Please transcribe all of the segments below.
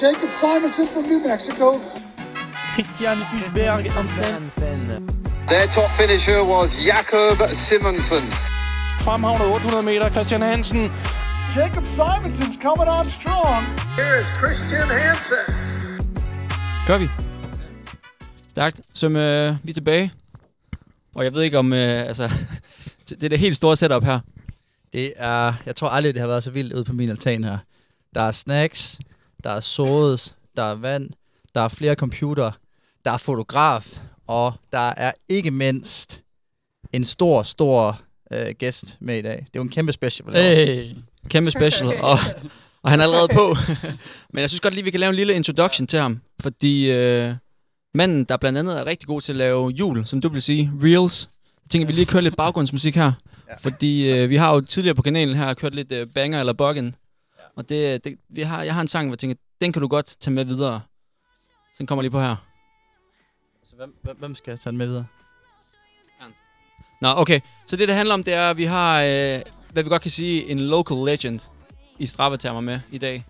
Jacob Simonson from New Mexico. Christian Hulberg Hansen. Their top finisher was Jakob Simonsen. Fremhavnet 800 meter, Christian Hansen. Jacob Simonson's coming on strong. Here is Christian Hansen. Gør vi. Stærkt. Som øh, vi er tilbage. Og jeg ved ikke om, øh, altså, det er det helt store setup her. Det er, jeg tror aldrig, det har været så vildt ude på min altan her. Der er snacks, der er sodes, der er vand, der er flere computer, der er fotograf, og der er ikke mindst en stor, stor øh, gæst med i dag. Det er jo en kæmpe special. Hey. Kæmpe special, og, og han er allerede på. Men jeg synes godt lige, vi kan lave en lille introduction til ham. Fordi øh, manden, der blandt andet er rigtig god til at lave jul, som du vil sige, reels. Jeg tænker, vi lige kører lidt baggrundsmusik her. Ja. Fordi øh, vi har jo tidligere på kanalen her kørt lidt øh, banger eller buggen. Og det, det, vi har, jeg har en sang, hvor jeg tænker, den kan du godt tage med videre. Så den kommer lige på her. Så hvem, hvem, hvem skal jeg tage den med videre? Nå, okay. Så det, det handler om, det er, at vi har, øh, hvad vi godt kan sige, en local legend i Strava-termer med i dag.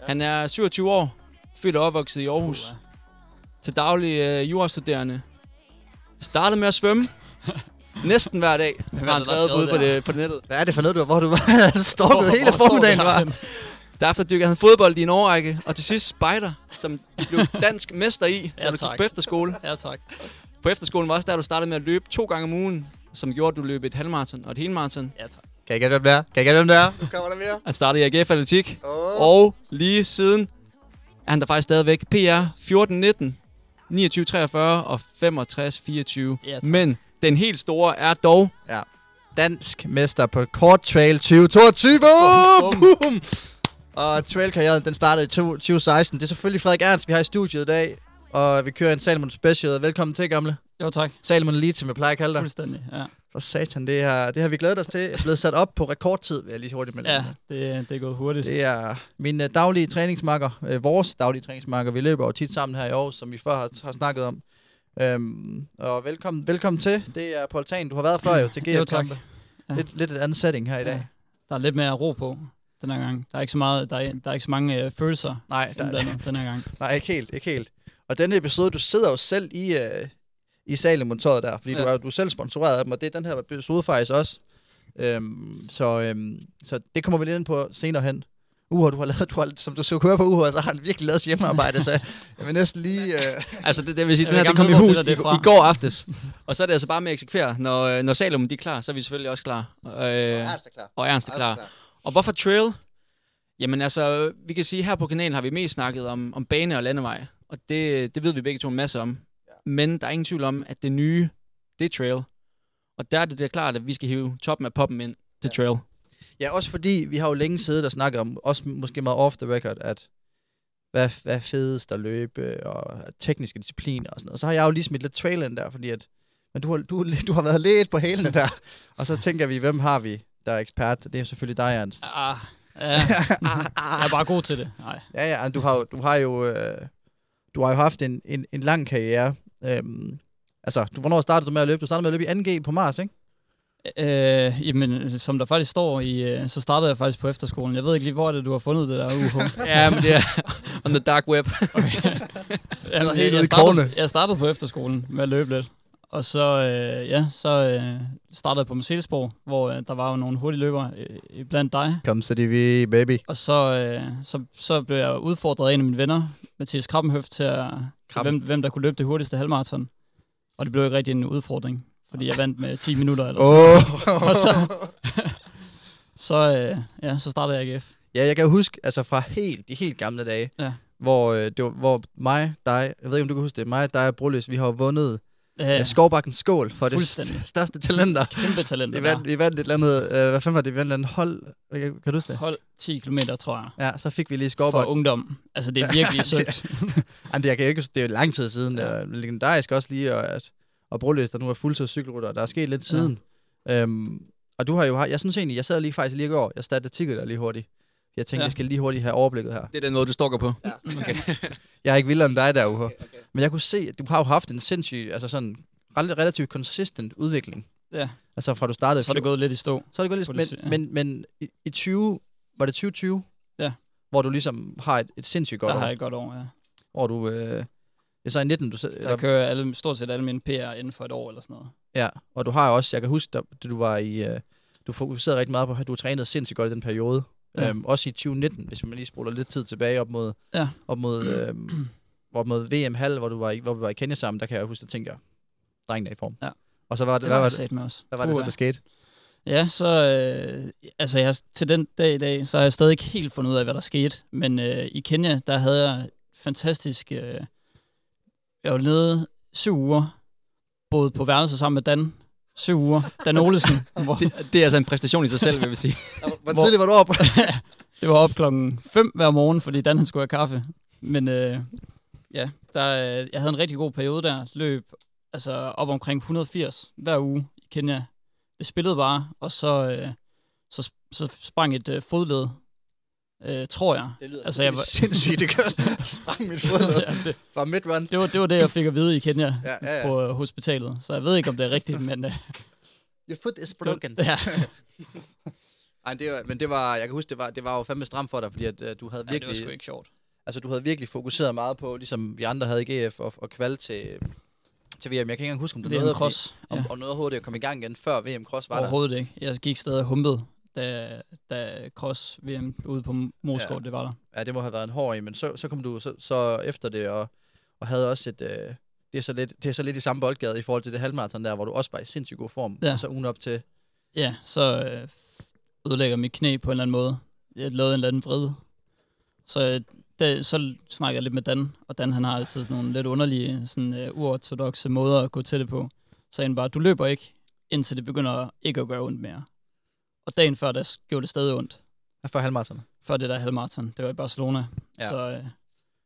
Ja. Han er 27 år, født og opvokset i Aarhus. Uh, Til daglig øh, jurastuderende. Startede med at svømme. Næsten hver dag har han der skrevet ude på, der? det, på det nettet. Hvad er det for noget, du, hvor du var stalket hele hvor står formiddagen? Var? her? Derefter dykkede han fodbold i en årrække, og til sidst spejder, som du blev dansk mester i, da Ja, du gik på efterskole. Ja, tak. På efterskolen var også der, du startede med at løbe to gange om ugen, som gjorde, at du løb et halvmarathon og et helmarathon. Ja, tak. Kan jeg gætte, hvem det er? Kan jeg gætte, hvem det er? Nu kommer der mere. Han startede i AGF Atletik, Oh. og lige siden er han der faktisk stadigvæk. PR 14 19, 29 43 og 65 24. Ja, tak. Men den helt store er dog Dansk mester på Kort Trail 2022. Bum, bum. Boom! Og trailkarrieren, den startede i to- 2016. Det er selvfølgelig Frederik Ernst, vi har i studiet i dag. Og vi kører en Salomon Special. Velkommen til, gamle. Jo, tak. Salomon Elite, som jeg plejer at kalde dig. Fuldstændig, ja. For satan, det, her, det har vi glædet os til. Det er blevet sat op på rekordtid, vil jeg lige hurtigt med Ja, det, det er gået hurtigt. Det er min uh, daglige træningsmarker, uh, vores daglige træningsmarker. Vi løber jo tit sammen her i Aarhus, som vi før har, har snakket om. Um, og velkommen, velkommen til. Det er på altanen. Du har været før jo til GF tak. kampe. Ja. Lidt, lidt et andet setting her i dag. Ja. Der er lidt mere ro på den her gang. Der er ikke så, meget, der er, der er ikke så mange øh, følelser Nej, der, indblandet den her gang. nej, ikke helt, ikke helt. Og denne episode, du sidder jo selv i, uh, i Salomon-tøjet der, fordi ja. Du, er, du er selv sponsoreret af dem, og det er den her episode faktisk også. Um, så, um, så det kommer vi lidt ind på senere hen. Uha, du har lavet, du har, som du så høre på Uha, så har han virkelig lavet hjemmearbejde, så jeg vil næsten lige... Uh, Altså, det, det vil sige, den her, gerne kom i hus i, er i går aftes. og så er det altså bare med at eksekvere. Når, øh, når Salomon de er klar, så er vi selvfølgelig også klar. Øh, klar. og Ernst er klar. Og hvorfor trail? Jamen altså, vi kan sige, at her på kanalen har vi mest snakket om, om bane og landevej. Og det, det ved vi begge to en masse om. Ja. Men der er ingen tvivl om, at det nye, det er trail. Og der er det, det er klart, at vi skal hive toppen af poppen ind til ja. trail. Ja, også fordi vi har jo længe siddet og snakket om, også måske meget off the record, at hvad, hvad er fedest at løbe, og tekniske discipliner og sådan noget. Så har jeg jo lige smidt lidt trail ind der, fordi at, men du har, du, du har været lidt på hælene der. og så tænker vi, hvem har vi, der er ekspert? Det er selvfølgelig dig, Ernst. Ah, ja, jeg er bare god til det. Nej. Ja, ja, du har, du har jo, øh, du har jo haft en, en, en lang karriere. Øhm, altså, du, hvornår startede du med at løbe? Du startede med at løbe i 2G på Mars, ikke? Øh, jamen, som der faktisk står i, øh, så startede jeg faktisk på efterskolen. Jeg ved ikke lige, hvor er det, du har fundet det der UH. ja, men det er on the dark web. Jamen, helt jeg, jeg, startede, jeg startede på efterskolen med at løbe lidt. Og så, øh, ja, så øh, startede jeg på Mercedesborg, hvor øh, der var jo nogle hurtige løbere øh, blandt dig. Kom så vi, baby. Og så, øh, så, så blev jeg udfordret af en af mine venner, Mathias Krabbenhøft, til, at, til hvem, hvem der kunne løbe det hurtigste halvmarathon. Og det blev ikke rigtig en udfordring, fordi jeg vandt med 10 minutter eller sådan Oh. Og så, så, øh, ja, så startede jeg AGF. Ja, jeg kan huske, altså fra helt, de helt gamle dage, Ja. hvor, øh, det var, hvor mig, dig, jeg ved ikke, om du kan huske det, mig, dig og Broløs, vi har vundet Ja, ja. Skovbakkens skål for det største talenter. kæmpe talent. Vi vandt, vi vandt et eller andet, øh, hvad fanden var det, vi vandt et andet hold, kan kan du huske det? Hold 10 km, tror jeg. Ja, så fik vi lige For Skovbak. ungdom. Altså, det er virkelig sødt. Jamen, det, jeg kan ikke, det er jo lang tid siden, det Ja. er legendarisk også lige, og, at, og Broløs, der nu er fuldtids cykelrytter, der er sket lidt siden. Øhm, og du har jo, jeg synes egentlig, jeg sad lige faktisk lige i går, jeg statistikkede dig lige hurtigt. Jeg tænkte, Ja. jeg skal lige hurtigt have overblikket her. Det er den måde, du stalker på. Ja. Okay. jeg er ikke vildere end dig der, Uho. Okay, okay. Men jeg kunne se, at du har jo haft en sindssyg, altså sådan rel- relativt consistent udvikling. Ja. Altså fra du startede. Så er det gået lidt i stå. Så er det gået lidt, det men, se- ja. men, men i, i 20, var det 2020? Ja. hvor du ligesom har et, et sindssygt godt Der år. har jeg et godt år, ja. Hvor du... Øh, så i 19, du... Der kører alle, stort set alle mine PR inden for et år eller sådan noget. Ja, og du har også, jeg kan huske, da du var i, øh, du fokuserede rigtig meget på, at du trænede sindssygt godt i den periode. Ja. Øhm, også i 2019, hvis man lige spoler lidt tid tilbage op mod, Ja. op mod, øhm, op mod VM Hall, hvor, du var i, hvor vi var i Kenya sammen, der kan jeg huske, at tænke, drengen er i form. Ja. Og så var det, Det hvad var det, med også. hvad var det så, der skete? Ja, så øh, altså jeg, til den dag i dag, så har jeg stadig ikke helt fundet ud af, hvad der skete. Men øh, i Kenya, der havde jeg fantastisk... Øh, jeg var nede syv uger, boede på værelse sammen med Dan. Syv uger. Dan Olesen. hvor, Det, det er altså en præstation i sig selv, vil jeg sige. Hvor Hvor- tidligt var du op? det var op klokken 5 hver morgen, fordi Dan han skulle have kaffe. Men øh, ja, der, jeg havde en rigtig god periode der. Løb altså op omkring 180 hver uge i Kenya. Det spillede bare, og så, øh, så, så sprang et øh, fodled, øh, tror jeg. Det lyder Altså, jeg var- sindssygt, det gør sprang mit fod ja, det, fra midrun. det, var, det var det, jeg fik at vide i Kenya Ja, ja, ja. på øh, hospitalet. Så jeg ved ikke, om det er rigtigt, men... Øh, Your foot is broken. ja, Ej, det var, men det var, jeg kan huske, det var, det var jo fandme stramt for dig, fordi at, uh, du havde ja, det virkelig... var sgu ikke sjovt. Altså, du havde virkelig fokuseret meget på, ligesom vi andre havde i GF, og, og kval til, til VM. Jeg kan ikke engang huske, om VM nåede, Cross. om, Ja. om noget overhovedet at komme i gang igen, før VM Cross var der. Overhovedet ikke. Jeg gik stadig humpet, da, da Cross VM ude på Moskov, Ja. det var der. Ja, det må have været en hård en, men så, så kom du så, så efter det, og, og havde også et... Øh, det er, så lidt, det er så lidt i samme boldgade i forhold til det halvmarathon der, hvor du også var i sindssygt god form. Ja. Og så ugen op til... Ja, så øh, ødelægger mit knæ på en eller anden måde. Jeg lavede en eller anden vrid. Så, øh, det, så snakker jeg lidt med Dan, og Dan han har altid sådan nogle lidt underlige, sådan, øh, uortodoxe måder at gå til det på. Så han bare, du løber ikke, indtil det begynder ikke at gøre ondt mere. Og dagen før, der gjorde det stadig ondt. Ja, før halvmarathon. Før det der halvmarathon, det var i Barcelona. Ja. Så, øh,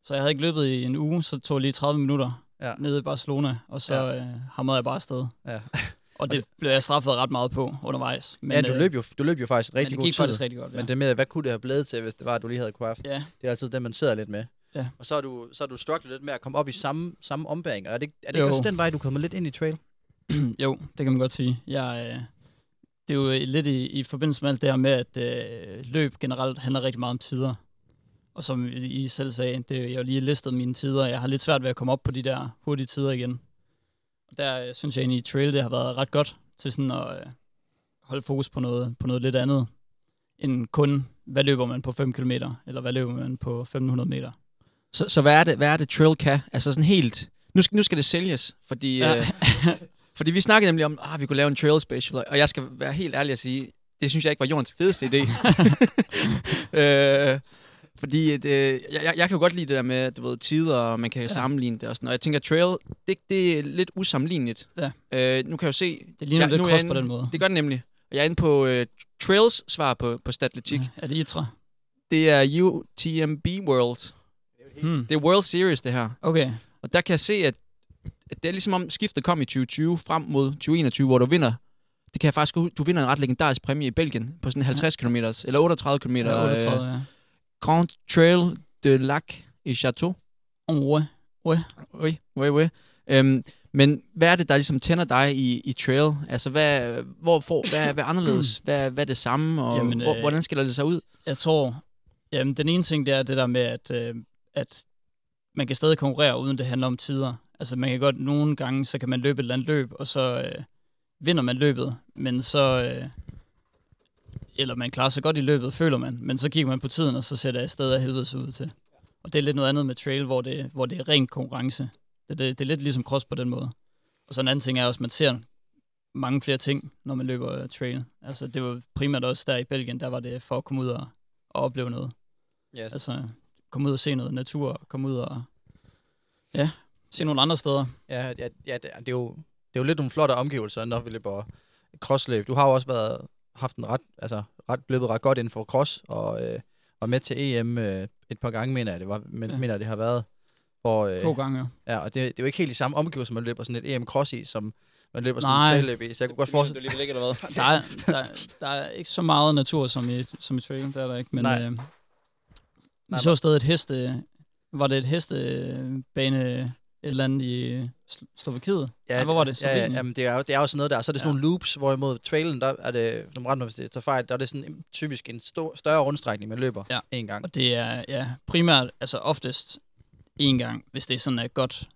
så jeg havde ikke løbet i en uge, så tog jeg lige 30 minutter Ja. nede i Barcelona, og så Ja. øh, hamrede jeg bare afsted. Ja. Og det blev jeg straffet ret meget på undervejs. Men, ja, du øh, løb, jo, du løb jo faktisk men rigtig det god gik faktisk rigtig godt. Ja. Men det med, hvad kunne det have blevet til, hvis det var, at du lige havde kunne have ja. Det er altid det, man sidder lidt med. Ja. Og så er du, så er du strugglet lidt med at komme op i samme, samme ombæring. Og er det, er det Jo. ikke også den vej, du kommer lidt ind i trail? jo, det kan man godt sige. Jeg, øh, det er jo lidt i, i forbindelse med alt det her med, at øh, løb generelt handler rigtig meget om tider. Og som I selv sagde, det, jeg har lige listet mine tider. Jeg har lidt svært ved at komme op på de der hurtige tider igen. Og der øh, synes jeg egentlig, at trail det har været ret godt til sådan at øh, holde fokus på noget, på noget lidt andet, end kun, hvad løber man på 5 km, eller hvad løber man på 1500 meter. Så, så hvad, er det, hvad er det, Trail kan? Altså sådan helt... Nu skal, nu skal det sælges, fordi... Ja. Øh, fordi vi snakkede nemlig om, at vi kunne lave en Trail Special, og jeg skal være helt ærlig at sige, det synes jeg ikke var jordens fedeste idé. øh, fordi at, øh, jeg, jeg, jeg kan jo godt lide det der med, du ved, tider, og man kan ja. sammenligne det og sådan noget. Jeg tænker, Trail, det, det er lidt usammenligneligt. Ja. Øh, nu kan jeg jo se... Det ligner Ja, lidt jeg cross på den måde. Det gør det nemlig. Og jeg er inde på øh, Trails svar på, på Statletik. Ja, er det ITRA? Det er UTMB World. Hmm. Det er World Series, det her. Okay. Og der kan jeg se, at det er ligesom om skiftet kom i 2020 frem mod 2021, hvor du vinder. Det kan jeg faktisk du vinder en ret legendarisk præmie i Belgien på sådan 50 km eller 38 km. Ja, 38, ja. Grand Trail de Lac i Chateau. Oh, ouais. Oui, oui, oui. Øhm, men hvad er det, der ligesom tænder dig i, i trail? Altså, hvad, hvor får, hvad, hvad er anderledes? Hvad, hvad er det samme? Og Jamen, hvor, øh, hvordan skiller det sig ud? Jeg tror, jamen den ene ting, det er det der med, at, øh, at man kan stadig konkurrere, uden det handler om tider. Altså man kan godt, nogle gange, så kan man løbe et eller andet løb, og så øh, vinder man løbet, men så, øh, eller man klarer sig godt i løbet, føler man, men så kigger man på tiden, og så ser det afsted af helvedes ud til. Og det er lidt noget andet med trail, hvor det, hvor det er ren konkurrence. Det, det, det er lidt ligesom cross på den måde. Og så en anden ting er også, at man ser mange flere ting, når man løber uh, trail. Altså det var primært også der i Belgien, der var det for at komme ud og, og opleve noget. Yes. Altså komme ud og se noget natur, komme ud og ja, se nogle andre steder. Ja, ja, ja det, er- det, er jo, det er jo lidt nogle flotte omgivelser, når vi løber crossløb. Du har jo også været, haft en ret, altså, ret, løbet ret godt inden for cross, og øh, var med til EM øh, et par gange, mener jeg, det var, men, ja. Ja. mener jeg, det har været. Hvor, øh, To gange. Ja, og det, det er jo ikke helt de samme omgivelser, man løber sådan et EM cross i, som man løber sådan Nej. en trail i. Så jeg kunne godt forestille lige ikke, eller hvad? Der er, der, der er ikke så meget natur som i, som i trail, det er der ikke. Men Nej. øh, vi Nej, så stadig et heste, var det et hestebane eller andet i øh, Slo- Slovakiet. Ja, Ja, hvor var det? Ja, ja, Slovenien? jamen, det er, jo, det er jo sådan noget der. Så er det sådan Ja. nogle loops, hvorimod trailen, der er det, som ret hvis det tager fejl, der er det sådan en- typisk en stor, større rundstrækning, man løber Ja. en gang. Og det er ja, primært, altså oftest en gang, hvis det er sådan er godt.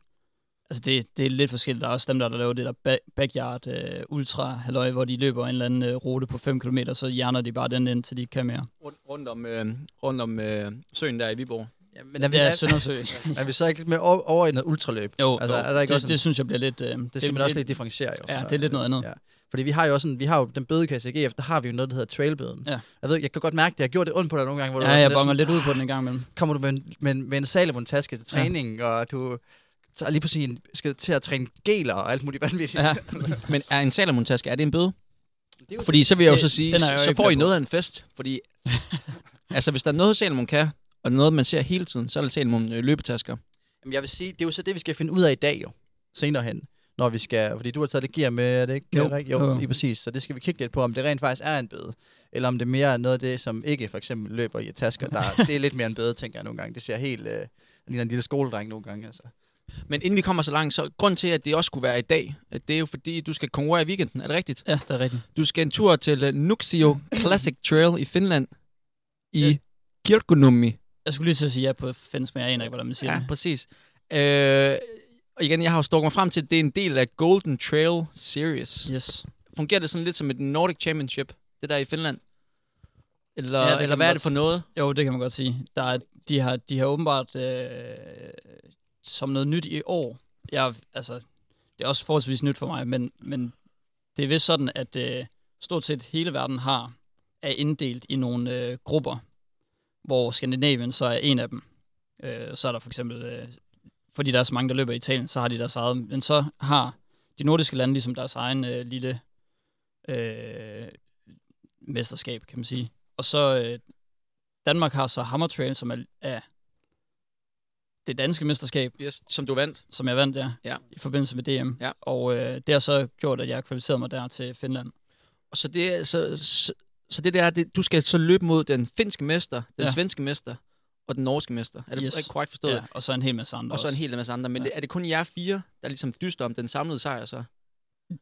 Altså det, det er lidt forskelligt. Der er også dem, der, der laver det der ba- backyard uh, ultra halløj, hvor de løber en eller anden uh, rute på 5 km, så hjerner de bare den ind, til de ikke kan mere. Rundt, rundt om, øh, rundt om øh, søen der i Viborg. Ja, men er vi, Det er er, Søndersø. er vi så ikke lidt mere over, over i noget ultraløb? Jo, Altså, jo. er der ikke det, også en- det synes jeg bliver lidt... Uh, Det skal man også lidt differentiere jo. Ja, det er lidt noget andet. Ja. Fordi vi har jo også sådan, vi har jo den bødekasse i GF, der har vi jo noget, der hedder trailbøden. Ja. Jeg ved, jeg kan godt mærke, det har gjort det ondt på dig nogle gange, hvor du Ja, var sådan jeg lidt bonger sådan, lidt ud på den en gang imellem. kommer du med en, med en, med en Salomon-taske til træning, ja. og du så lige præcis skal til at træne geler og alt muligt vanvittigt. Ja. Men er en Salomon-taske, er det en bøde? det Fordi så vil jeg jo Det- så sige, jeg så får I noget af en fest. Fordi, altså hvis der er noget, Salomon kan, og noget, man ser hele tiden, så er det Salomon øh, løbetasker. Jamen, jeg vil sige, det er jo så det, vi skal finde ud af i dag jo. Senere hen. Når vi skal, fordi du har taget det gear med, er det ikke Jo. Jo, Jo. lige præcis. Så det skal vi kigge lidt på, om det rent faktisk er en bøde. Eller om det mere er noget af det, som ikke for eksempel løber i tasker. Der, det er lidt mere en bøde, tænker jeg nogle gange. Det ser helt... Øh, ligner en lille skoledreng nogle gange, altså. Men inden vi kommer så langt, så grund til, at det også skulle være i dag, at det er jo fordi, du skal konkurrere i weekenden. Er det rigtigt? Ja, det er rigtigt. Du skal en tur til uh, Nuxio Classic Trail i Finland i Ja. Kirkkonummi. Jeg skulle lige at sige ja på finsk, men jeg aner ikke, hvordan man siger Ja, det. præcis. Øh, og igen, jeg har jo stukket mig frem til, at det er en del af Golden Trail Series. Yes. Fungerer det sådan lidt som et Nordic Championship, det der er i Finland? Eller, Ja, eller hvad er det for noget? Jo, det kan man godt sige. Der er, de, har, de har åbenbart øh, som noget nyt i år. Jeg, altså, det er også forholdsvis nyt for mig, men, men det er vist sådan, at øh, stort set hele verden har er inddelt i nogle øh, grupper, hvor Skandinavien så er en af dem. Øh, så er der for eksempel, øh, fordi der er så mange, der løber i Italien, så har de deres eget. Men så har de nordiske lande ligesom deres egen øh, lille øh, mesterskab, kan man sige. Og så øh, Danmark har så Hammer Trail, som er, er det danske mesterskab, Yes, som du vandt. som jeg vandt der Ja. i forbindelse med DM. Ja. Og øh, det har så gjort, at jeg kvalificerede mig der til Finland. Og så det, så, så, så det der, er, det, du skal så løbe mod den finske mester, den Ja. svenske mester og den norske mester. Er det Yes. korrekt forstået? Ja, og så en hel masse andre Og så en hel masse andre. Men Ja. det, er det kun jer fire, der ligesom dyster om den samlede sejr så?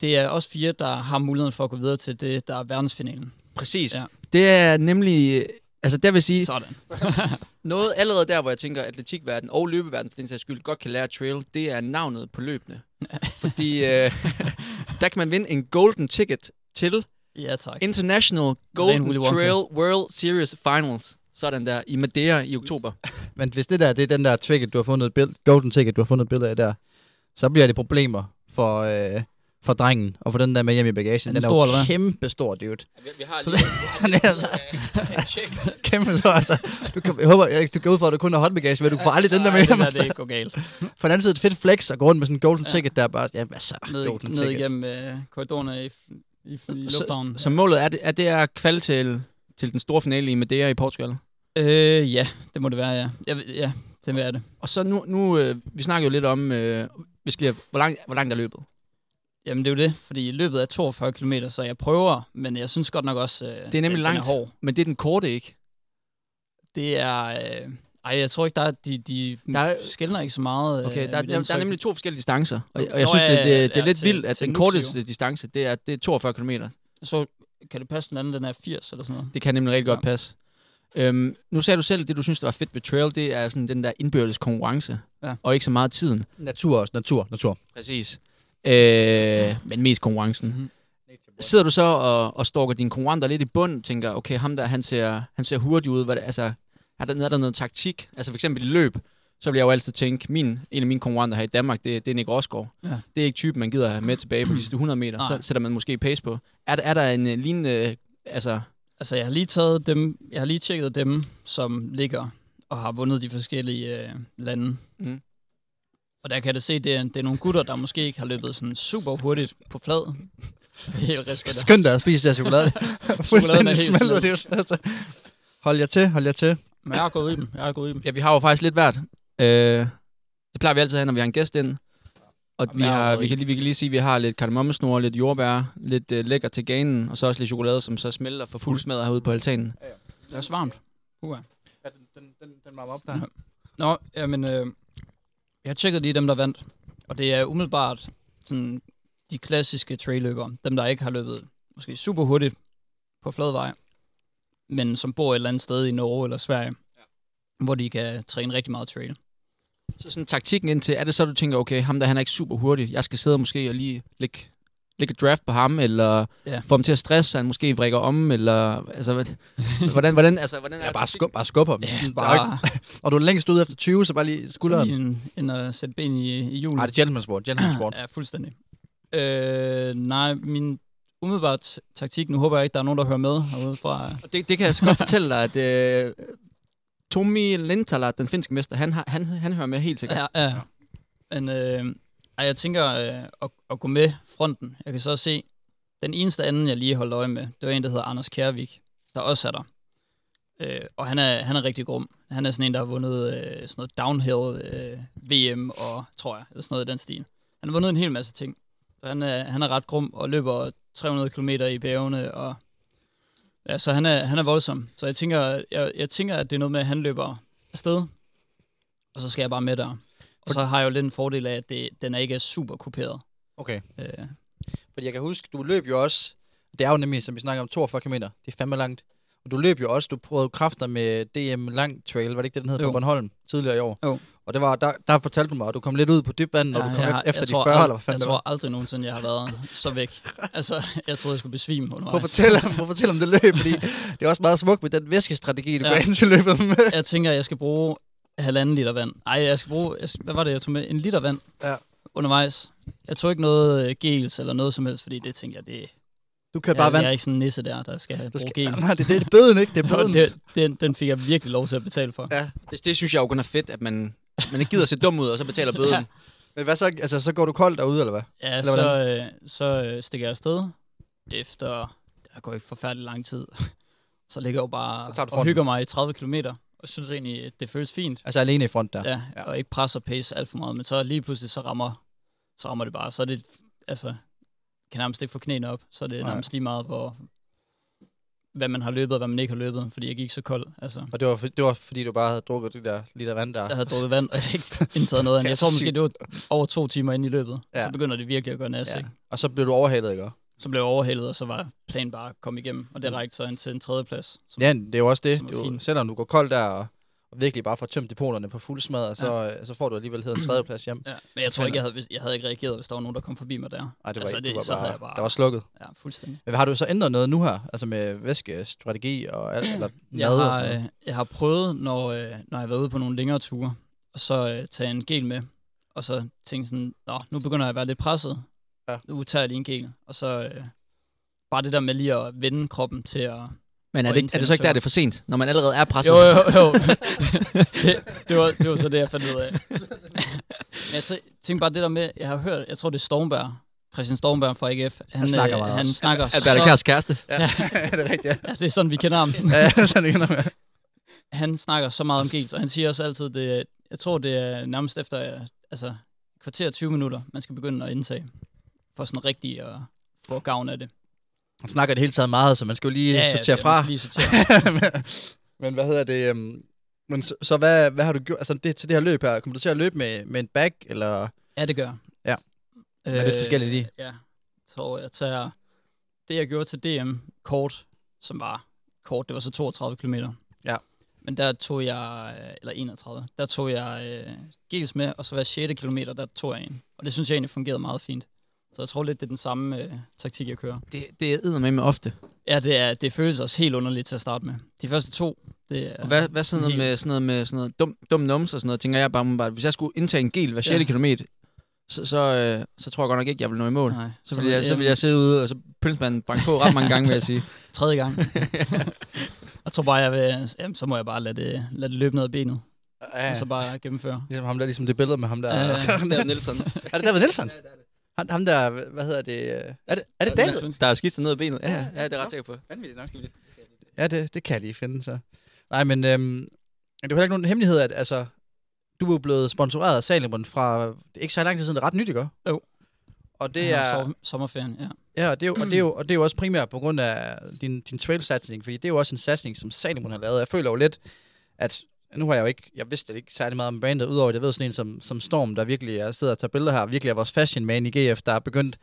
Det er også fire, der har muligheden for at gå videre til det, der er verdensfinalen. Præcis. Ja. Det er nemlig... Altså, der vil sige, Sådan. noget allerede der, hvor jeg tænker, at atletikverden og løbeverden, for den sags skyld, godt kan lære trail, det er navnet på løbende. Fordi øh, der kan man vinde en golden ticket til Ja, tak. International Golden. Trail World Series Finals. Sådan der, i Madeira i oktober. Men hvis det der, det er den der ticket, du har fundet et golden ticket, du har fundet et billede af der, så bliver det problemer for, øh, for drengen og for den der med hjem i bagagen. Er den den stor, er eller jo kæmpe stor, dude. Vi, vi har lige- Han er altså- Kæmpe stor, altså. Du kan, jeg håber, jeg, du går ud fra, at du kun har håndbagage, men du får aldrig den der med hjem. er altså. det går galt. For den anden side et fedt flex at gå rundt med sådan en golden Ja. ticket, der er bare, ja, hvad så? Ned, golden ned ticket. igennem øh, korridorerne i, i, i lufthavnen. Så, så målet er det, er det at kvalde til, til den store finale i Madeira i Portugal. Øh, ja, det må det være, ja. Ved- ja, det vil jeg det. Og så nu, nu øh, vi snakker jo lidt om, øh, vi skal, hvor, langt, hvor langt er løbet? Jamen, det er jo det, fordi løbet er 42 km, så jeg prøver, men jeg synes godt nok også, øh, Det er nemlig den, langt. Den er hård. Men det er den korte, ikke? Det er... Øh, ej, jeg tror ikke, der er, de, de Der er- skældner ikke så meget. Okay, øh, der, mit der, der er nemlig to forskellige distancer. Og, og jeg Nå, synes, ja, det, det, ja, det er ja, lidt til- vildt, at til den korteste distance, det er, det er 42 km. Så kan det passe, den anden den er 80 eller sådan noget. Det kan nemlig rigtig godt Ja. passe. Øhm, nu sagde du selv, det du synes, der var fedt ved trail, det er sådan den der indbyrdes konkurrence, Ja. og ikke så meget tiden. Natur også, natur, natur. Præcis. Øh, men mest konkurrencen. Mhm. Sidder du så og, og stalker dine konkurrenter lidt i bund, tænker, okay, ham der, han ser, han ser hurtig ud, hvad det, altså, er der, er der noget taktik? Altså for eksempel i løb, så vil jeg jo altid tænke, min, en af mine konkurrenter her i Danmark, det, det er Nick Rosgaard. Ja. Det er ikke typen, man gider have med tilbage på de sidste 100 meter. Nej. Så sætter man måske pace på. Er, der- er der en uh, lignende, altså, Altså, jeg har lige taget dem, jeg har lige tjekket dem, som ligger og har vundet de forskellige øh, lande. Mm. Og der kan jeg da se, det er, det er nogle gutter, der måske ikke har løbet sådan super hurtigt på flad. Er. Skønt dig at spise der chokolade. Chokoladen er helt smeltet, smeltet. det. Altså. Hold jer til, hold jer til. Men jeg har gået i dem. Jeg har gået i dem. ja, vi har jo faktisk lidt hvert. Øh, det plejer vi altid at have, når vi har en gæst ind. Og Jamen, vi, har vi, kan, lige- vi kan lige sige, at vi har lidt kardemommesnor, lidt jordbær, lidt øh, lækker til ganen, og så også lidt chokolade, som så smelter for fuld smadret herude på altanen. Det er så varmt. Uh. Ja, den, den, den, den varmer op der. Ja. Nå, jamen, øh, Jeg har tjekket lige dem, der vandt. Og det er umiddelbart sådan, de klassiske trailløbere. Dem, der ikke har løbet måske super hurtigt på flad vej, men som bor et eller andet sted i Norge eller Sverige, ja. hvor de kan træne rigtig meget trail. Så sådan taktikken indtil, er det så, du tænker, okay, ham der, han er ikke super hurtig. Jeg skal sidde måske og lige lægge, lægge et draft på ham, eller Ja. få ham til at stresse, så han måske vrikker om, eller altså, hvad- hvordan, hvordan, altså, hvordan er Ja, bare, skub, bare skubber dem. Ja, Der er bare ikke, og du er længst ud efter 20, så bare lige så skulderen. lige en, en at sætte ben i, i hjulet. Nej, det er gentleman sport. Gentleman sport. Ja, fuldstændig. Øh, nej, min umiddelbart taktik, nu håber jeg ikke, der er nogen, der hører med herude fra... Og Det, det kan jeg så godt fortælle dig, at øh, Tommy Lintala, den finske mester, han, har, han, han hører med helt sikkert. Ja, ja. Men øh, ej, jeg tænker øh, at, at gå med fronten. Jeg kan så se, den eneste anden, jeg lige holdt øje med, det var en, der hedder Anders Kjærvik, der også er der. Øh, og han er, han er rigtig grum. Han er sådan en, der har vundet øh, sådan noget downhill øh, VM og, tror jeg, eller sådan noget i den stil. Han har vundet en hel masse ting. Han er, han er ret grum og løber 300 km i bjergene. Og, ja, så han er, han er voldsom. Så jeg tænker, jeg, jeg tænker, at det er noget med, at han løber afsted. Og så skal jeg bare med der. Og så har jeg jo lidt en fordel af, at det, den er ikke er super kuperet. Okay. Øh, Fordi jeg kan huske, du løb jo også, det er jo nemlig, som vi snakker om, 42 km. Det er fandme langt. Og du løb jo også, du prøvede kræfter med DM Lang Trail, var det ikke det, den hed Jo. på Bornholm tidligere i år? Jo. Og det var, der, der fortalte du mig, at du kom lidt ud på dybt vand, når du kom jeg, efter, jeg de tror 40, ald- eller hvad fanden Jeg tror aldrig nogensinde, jeg har været så væk. altså, jeg troede, jeg skulle besvime Prøv at undervejs. prøv at fortælle om det løb, fordi det er også meget smukt med den væskestrategi, du Ja. går ind til løbet med. Jeg tænker, jeg skal bruge halvanden liter vand. Nej, jeg skal bruge, jeg, hvad var det, jeg tog med? En liter vand Ja. undervejs. Jeg tog ikke noget øh, gels eller noget som helst, fordi det tænkte jeg, det, Du kan jeg, bare jeg vand. er ikke sådan en nisse der, der skal Du bruge skal, gel. nej, det, det er bøden, ikke? Det er bøden. det, den, den fik jeg virkelig lov til at betale for. Ja. Det, det synes jeg jo kun er fedt, at man, man ikke gider se dum ud, og så betaler bøden. Ja. Ja. Men hvad så? Altså, så går du koldt derude, eller hvad? Ja, Eller så, øh, så øh, stikker jeg afsted efter, der går ikke forfærdelig lang tid. så ligger jeg jo bare Så du og fronten. hygger mig i 30 km, og synes egentlig, at det føles fint. Altså alene i front der. Ja, Ja. ja, og ikke presser pace alt for meget, men så lige pludselig, så rammer, så rammer det bare. Så er det, altså, kan nærmest ikke få knæene op, så er det Nej. nærmest lige meget, hvor, hvad man har løbet, og hvad man ikke har løbet, fordi jeg gik så kold. Altså, Og det var, for- det var fordi, du bare havde drukket det der liter vand der. jeg havde drukket vand, og jeg ikke indtaget noget andet. Jeg tror måske, det var over to timer inde i løbet. Ja. Så begynder det virkelig at gøre nas, Ja. Og så blev du overhalet, ikke? Så blev jeg overhældet, og så var planen bare at komme igennem, og det rækte så ind til en tredje plads. Som, Ja, det er jo også det. Det er fint. selvom du går koldt der, og, og virkelig bare får tømt depoterne på fuld smad, så, ja. så får du alligevel hed en tredjeplads hjem. ja. Men jeg tror ikke, jeg havde, jeg havde ikke reageret, hvis der var nogen, der kom forbi mig der. Nej, det var Altså, ikke. det- var så bare, havde jeg bare- Der var slukket. Ja, fuldstændig. Men har du så ændret noget nu her? Altså med væskestrategi og alt, eller Jeg mad og har, sådan noget? øh, jeg har prøvet, når, øh, når jeg har været ude på nogle længere ture, og så øh, tage en gel med, og så tænke sådan, Nå, nu begynder jeg at være lidt presset. Ja. Nu tager jeg lige en gel. Og så øh, bare det der med lige at vende kroppen til at... Men er det, er det så ikke der, det er for sent, når man allerede er presset? Jo, jo, jo. det, det, var, det var så det, jeg fandt ud af. Men jeg tæ- tænkte bare det der med, jeg har hørt, jeg tror det er Stormberg, Christian Stormberg fra AGF. Han, snakker øh, meget han også. snakker Albert så... Kærs kæreste. Ja, det er rigtigt, ja. Ja, det er sådan, vi kender ham. ja sådan er det med. han snakker så meget om gels, og han siger også altid, det, jeg tror, det er nærmest efter altså, kvarter 20 minutter, man skal begynde at indtage, for sådan rigtig at få gavn af det. Han snakker det hele taget meget, så man skal jo lige ja, sortere det- fra. Lige sortere. men, men hvad hedder det? Um, men så, så hvad, hvad har du gjort? Altså det, til det her løb her, kommer du til at løbe med, med en bag, eller... Ja, det gør. Ja. er lidt forskelligt i. Ja. Tror, jeg tager det, jeg gjorde til DM kort, som var kort, det var så 32 km. Ja. Men der tog jeg, øh, eller 31, der tog jeg øh, gels med, og så hver 6. kilometer, der tog jeg en. Og det synes jeg egentlig fungerede meget fint. Så jeg tror lidt, det er den samme øh, taktik, jeg kører. Det, det er med med ofte. Ja, det, er, det føles også helt underligt til at starte med. De første to, det er... Og hvad, hvad sådan noget helt- med sådan noget, med sådan noget dum, dum nums og sådan noget, tænker jeg bare, umiddelbart, hvis jeg skulle indtage en gel hver 6. Ja. kilometer, så, så, øh, så tror jeg godt nok ikke, jeg vil nå i mål. Nej, Så vil, jeg, så vil jeg sidde ude, og så pølsmanden banke på ret mange gange, vil jeg sige. Tredje gang. jeg tror bare, jeg vil... Jamen, så må jeg bare lade det, lade det løbe ned ad benet, Ja, og så bare gennemføre. ligesom ham der, ligesom det billede med ham der. Ja, ja. Der er Nielsen. er det David Nielsen? Han, ham der, hvad hedder det? øh, Er det, er det David? Der er skidt ned ad benet. Ja, ja, det er ret sikker på. Vanvittigt nok. Ja, det, det kan jeg lige finde, så. Nej, men øhm, det er jo heller ikke nogen hemmelighed, at altså, du er jo blevet sponsoreret af Salomon fra, det er ikke så lang tid siden, det er ret nyt, ikke? Jo. Og det er, som- Sommerferien, ja. ja, og det er, jo, og, det er jo, og det er jo også primært på grund af din, din trail-satsning, fordi det er jo også en satsning, som Salomon har lavet. Jeg føler jo lidt, at nu har jeg jo ikke, jeg vidste ikke særlig meget om brandet, udover at jeg ved sådan en som, som Storm, der virkelig er, sidder og tager billeder her, virkelig er vores fashion man i GF, der er begyndt,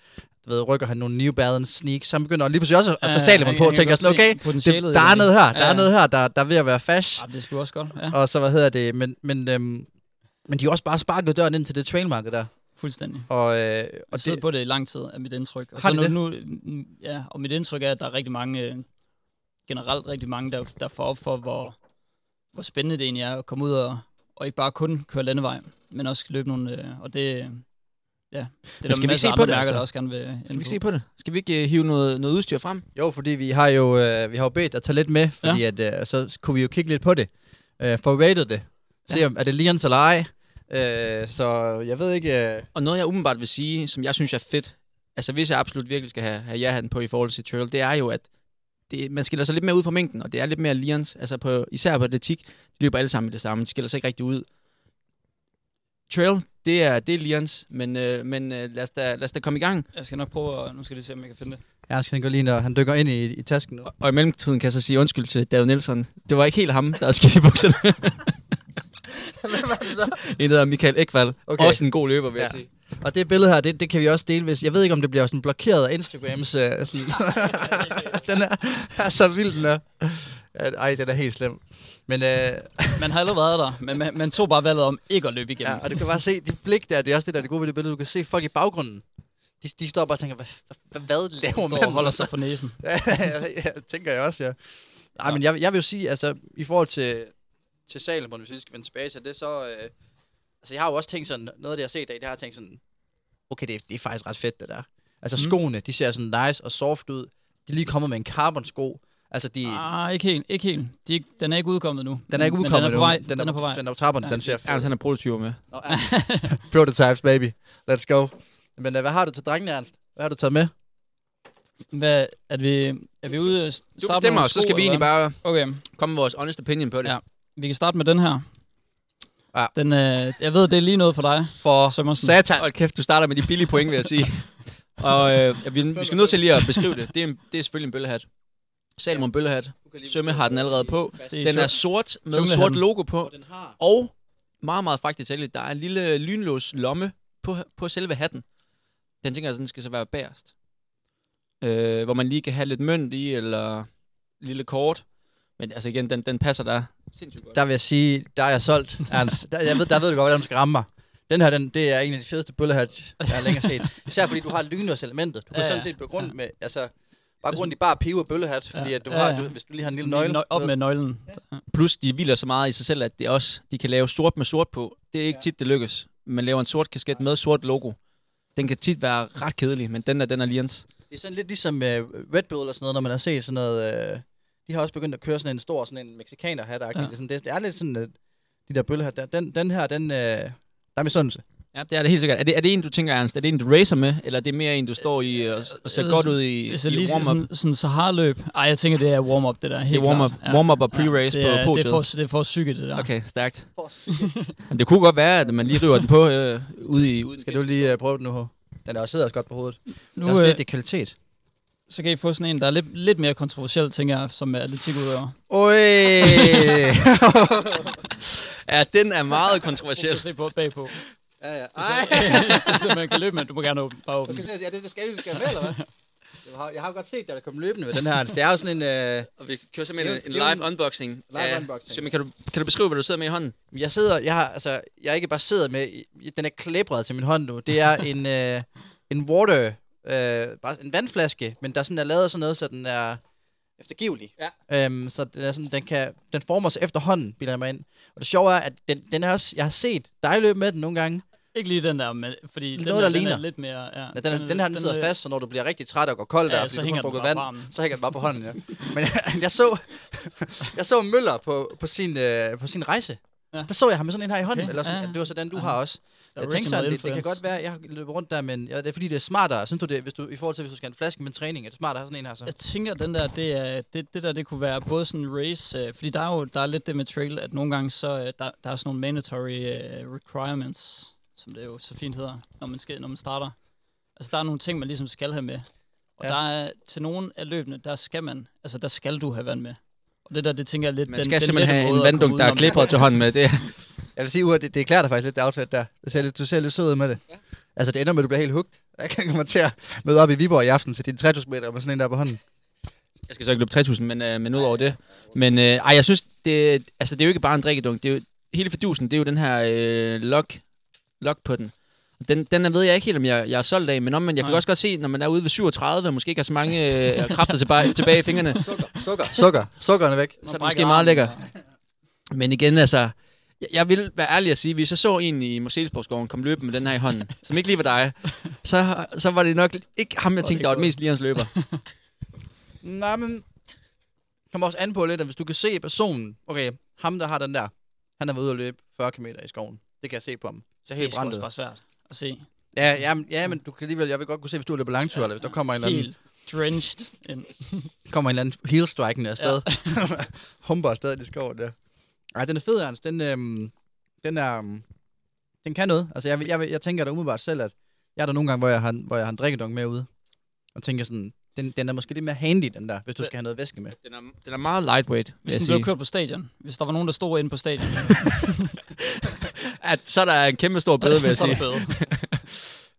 du ved, rykker han nogle New Balance sneaks, så han begynder lige pludselig også at tage Salomon på, og tænker sådan, okay, det, der er noget her, der er noget her, der, der er ved at være fash. Ja, det skulle også godt, ja. Og så, hvad hedder det, men, men, øhm, men de har også bare sparket døren ind til det trailmarked der. Fuldstændig. Og, øh, Og sidder det, på det i lang tid, er mit indtryk. Og Har så de nu, det? nu, ja, og mit indtryk er, at der er rigtig mange, øh, generelt rigtig mange, der, der får op for, hvor, hvor spændende det egentlig er at komme ud og, og ikke bare kun køre landevej, men også løbe nogle, øh, og det, ja, det er der skal vi se på andre det, mærker, altså? der også gerne vil Skal vi ikke se på det? Skal vi ikke uh, hive noget, noget udstyr frem? jo, fordi vi har jo, øh, vi har jo bedt dig tage lidt med, fordi ja. at, øh, så kunne vi jo kigge lidt på det. Øh, for rated det. Se Ja. om, er det Lians eller ej. Øh, så jeg ved ikke... Øh, Og noget, jeg umiddelbart vil sige, som jeg synes er fedt, altså hvis jeg absolut virkelig skal have, have ja-hatten på i forhold til trail, det er jo, at det, man skiller sig lidt mere ud fra mængden, og det er lidt mere lians, altså på, især på atletik, de løber alle sammen i det samme, de skiller sig ikke rigtig ud. Trail, det er, det er lians, men, øh, men øh, lad, os da, lad os da komme i gang. Jeg skal nok prøve, at, nu skal jeg lige se, om jeg kan finde det. jeg skal gå lige, når han dykker ind i, i tasken nu. Og, og i mellemtiden kan jeg så sige undskyld til David Nielsen. Det var ikke helt ham, der havde skidt i bukserne. Hvem er det så? en der hedder Michael Ekvald. Okay. Også en god løber, vil ja. jeg Ja. sige. Og det billede her, det, det kan vi også dele, hvis... Jeg ved ikke, om det bliver sådan blokeret af Instagrams... Øh, sådan. den er, er så vild, den er. Ej, den er helt slem. Men øh, Man har allerede været der, men man, man tog bare valget om ikke at løbe igennem. ja, og du kan bare se, det blik der, det er også det, der er det gode ved det billede. Du kan se folk i baggrunden. De, de står bare og tænker, hvad, hvad, hvad laver man? og holder sig for næsen. ja, ja, ja, tænker jeg også, ja. Nej, men jeg, jeg vil jo sige, altså, i forhold til, til Salomon, hvis vi skal vende tilbage til det, så... Øh, altså, jeg har jo også tænkt sådan, noget af det, jeg har set i dag, det har jeg tænkt sådan, okay, det, er- det er faktisk ret fedt, det der. Altså, Mm. skoene, de ser sådan nice og soft ud. De er lige kommet med en carbon sko. Altså, de, Ah, ikke helt, ikke helt. De, er ikke- den er ikke udkommet nu. den er ikke men udkommet den er på vej. Den, er, på vej. Den er på trapperne, Ja. den ser fed. Ernst, han har prototyper med. Nå, ja. Prototypes, baby. Let's go. Men uh, hvad har du til drengene, Ernst? Hvad har du taget med? Hvad, er vi, er vi ude at Du starte med bestemmer, nogle så skal vi egentlig bare? Okay, komme med vores honest opinion på det. Ja. vi kan starte med den her. Ja. Den, øh, jeg ved, det er lige noget for dig. For Sømmersen. satan. Hold kæft, du starter med de billige point, vil jeg sige. og øh, vi, vi skal nødt til lige at beskrive det. Det er, en, det er selvfølgelig en bøllehat. Salomon bøllehat. Sømme har den allerede på. Den er sort med junglehatten. sort logo på. Og meget, meget faktisk der er en lille lynlås lomme på, på selve hatten. Den tænker jeg, den skal så være bagerst. Øh, hvor man lige kan have lidt mønt i, eller lille kort. Men altså igen, den, den passer der sindssygt godt. Der vil jeg sige, der er jeg solgt, Ernst. Der, jeg ved, der ved du godt, hvordan du skal ramme mig. Den her, den, det er en af de fedeste bøllehat, jeg har længere set. Især fordi du har lynlås-elementet. Du kan Ja, sådan ja. set begynde Ja. med, altså, bare grund i bare pive og bøllehat, fordi Ja. at du Ja, har, ja. du, hvis du lige har en lille nøgle. nø- Op med nøglen. Plus, de hviler så meget i sig selv, at det også, de kan lave sort med sort på. Det er ikke Ja. tit, det lykkes. Man laver en sort kasket med sort logo. Den kan tit være ret kedelig, men den er, den er lians. Det er sådan lidt ligesom uh, Red Bull eller sådan noget, når man har set sådan noget... Uh, de har også begyndt at køre sådan en stor, sådan en mexikaner hat ja. Ja. det, er sådan, det, det, er lidt sådan, uh, de der bøllehat der. Den, den her, den, uh, der er misundelse. Ja, det er det helt sikkert. Er det, er det en, du tænker, Ernst? Er det en, du racer med? Eller er det mere en, du står i og, og ser Øh, godt ud i, Hvis jeg i lige warm-up? sådan, sådan Sahara-løb. Ej, jeg tænker, det er warm-up, det der. Helt Det er warm-up, klart. warm-up og pre-race det på er, det podiet. er for, det er for psyke, det der. Okay, stærkt. Men det kunne godt være, at man lige river den på øh, ude i... Ude i Skal du lige uh, prøve den nu, H? Den er også sidder også godt på hovedet. Nu, det, er, øh, det er kvalitet. Så kan I få sådan en, der er lidt, lidt mere kontroversiel, tænker jeg, som er atletikudøver. Oj! Ja, den er meget kontroversiel. Se på bagpå. ja, ja. så man kan løbe med, du må gerne åbne, bare åbne. Så, ja, det, det skal vi skal med, eller hvad? Jeg har, jeg har godt set dig, der kom løbende med den her. Det er jo sådan en... Øh, Og vi kører simpelthen Det er en, en live unboxing. live af- unboxing. Sømme, kan du, kan du beskrive, hvad du sidder med i hånden? jeg sidder... Jeg har, altså, jeg er ikke bare sidder med... Den er klæbret til min hånd nu. Det er en, øh, en water... Øh, bare en vandflaske, men der sådan er lavet sådan noget, så den er eftergivelig. Ja. Øhm, så den, er sådan, den, kan, den former sig efterhånden, bilder jeg mig ind. Og det sjove er, at den, den er også... Jeg har set dig løbe med den nogle gange. Ikke lige den der, men, fordi den, Noget, der, der den ligner. er lidt mere... Ja, Ja, den, den, den her, den sidder er- fast, så når du bliver rigtig træt og går kold Ja, der, så fordi du hænger kun den drukket vand, på armen. så hænger den bare på hånden, ja. Men jeg, jeg så, jeg så Møller på, på, sin, øh, på sin rejse. Ja. Der så jeg ham med sådan en her i hånden, Okay, eller sådan, ja, det var så den, du ja. har også. Jeg er tænkte sådan, det, det kan godt være, jeg har løbet rundt der, men ja, det er fordi, det er smartere. Synes du det, hvis du, i forhold til, hvis du skal have en flaske med træning, er det smartere at have sådan en her så? Jeg tænker, den der, det, er, det, det der, det kunne være både sådan en race, øh, fordi der er jo der er lidt det med trail, at nogle gange så, øh, der, der er sådan nogle mandatory øh, requirements, som det jo så fint hedder, når man, skal, når man starter. Altså der er nogle ting, man ligesom skal have med. Og Ja. der er til nogle af løbene, der skal man, altså der skal du have vand med. Og det der, det tænker jeg lidt, Man skal simpelthen lette have en vanddunk, der er klipret til hånden med. Det, Jeg vil sige, Ure, det, det klæder dig faktisk lidt, det outfit der. Du ser lidt, du ser lidt sød ud med det. Ja. Altså, det ender med, at du bliver helt hugt. Jeg kan komme til at møde op i Viborg i aften til din 3000 meter med sådan en der på hånden. jeg skal så ikke løbe 3000, men, øh, men ud over det. Men øh, ej, jeg synes, det, altså, det er jo ikke bare en drikkedunk. Det er jo, hele fordusen, det er jo den her øh, lock, lock på den. Den, den er- ved jeg ikke helt, om jeg, jeg er solgt af, men om, men jeg kan Nej. også godt se, når man er ude ved 37, og måske ikke har så mange øh, kræfter tilbage, tilbage i fingrene, Sukker, sukker, sukker. Sukkeren er væk. så er det måske meget lækker. Men igen, altså, jeg, jeg vil være ærlig at sige, hvis jeg så en i Mercedesborgskoven komme løbende med den her i hånden, som ikke lige var dig, så, så var det nok ikke ham, jeg det tænkte, der var godt. mest lige hans løber. Nej, men... kommer også an på lidt, at hvis du kan se personen, okay, ham der har den der, han har været ude at løbe 40 km i skoven. Det kan jeg se på ham. Så Det er helt brændt også ud. bare svært at se. Ja, ja, men, ja, men du kan alligevel, jeg vil godt kunne se, hvis du løber langtur, eller hvis der kommer en eller anden, Helt drenched ind. kommer en eller anden heel strike afsted. Ja. Humper afsted i det skov der. Ej, den er fed, Ernst. Den, øhm, den er, øhm, den kan noget. Altså, jeg, jeg, jeg tænker da umiddelbart selv, at jeg er der nogle gange, hvor jeg har, hvor jeg har en drikkedunk med ude. Og tænker sådan, den, den er måske lidt mere handy, den der, hvis du skal have noget væske med. Den er, den er meget lightweight, Hvis den blev sige. kørt på stadion. Hvis der var nogen, der stod inde på stadion. At, så er der en kæmpe stor bøde, vil jeg så er sige. bøde.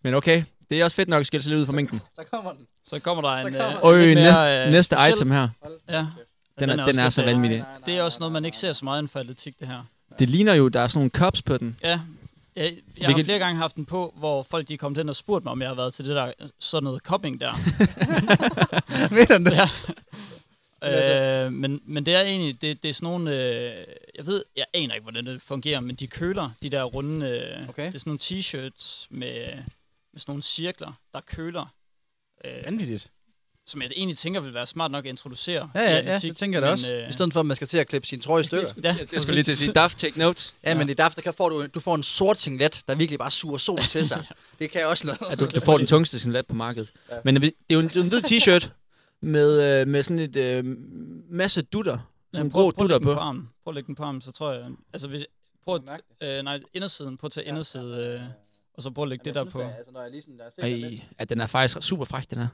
Men okay, det er også fedt nok at skille sig lidt ud fra mængden. Så kommer den. Så kommer der en... kommer- øh, Øj, næste, øh, næste speciel- item her. Ja, Den, Den er, er den er lidt, så vanvittig. det er også noget, man ikke ser så meget inden for atletik, det her. Det ligner jo, der er sådan nogle cups på den. Ja, jeg, jeg har Hvilket- flere gange haft den på, hvor folk de er kommet hen og spurgt mig, om jeg har været til det der sådan noget cupping der. Ved han det? Ja. øh, men, men det er egentlig, det, det er sådan nogle, øh, jeg ved, jeg aner ikke, hvordan det fungerer, men de køler de der runde, øh, Okay. det er sådan nogle t-shirts med, med sådan nogle cirkler, der køler. Øh, Vanvittigt. Som jeg egentlig tænker vil være smart nok at introducere Ja, i ja, ja, atletik, det tænker jeg da også. øh, I stedet for, at man skal til at klippe sin trøje i stykker. Ja, Jeg skulle lige til at sige, Daft, take notes. Ja, men i DAF, der kan får du, du får en sort singlet, der virkelig bare suger sol til sig. det kan også noget. At du, du får den tungeste singlet på markedet. Ja. Men det er jo en, det er jo en hvid t-shirt med, øh, med sådan et øh, masse dutter. Sådan Ja, grå prøv, prøv, at dutter lægge den på. på armen. Prøv at lægge den på armen, så tror jeg... Altså, hvis, prøv at, øh, nej, indersiden. Prøv at tage inderside, øh, og så prøv at lægge det der på. Kan Altså, når jeg lige sådan, der er Ej, at den er faktisk super fræk, den her.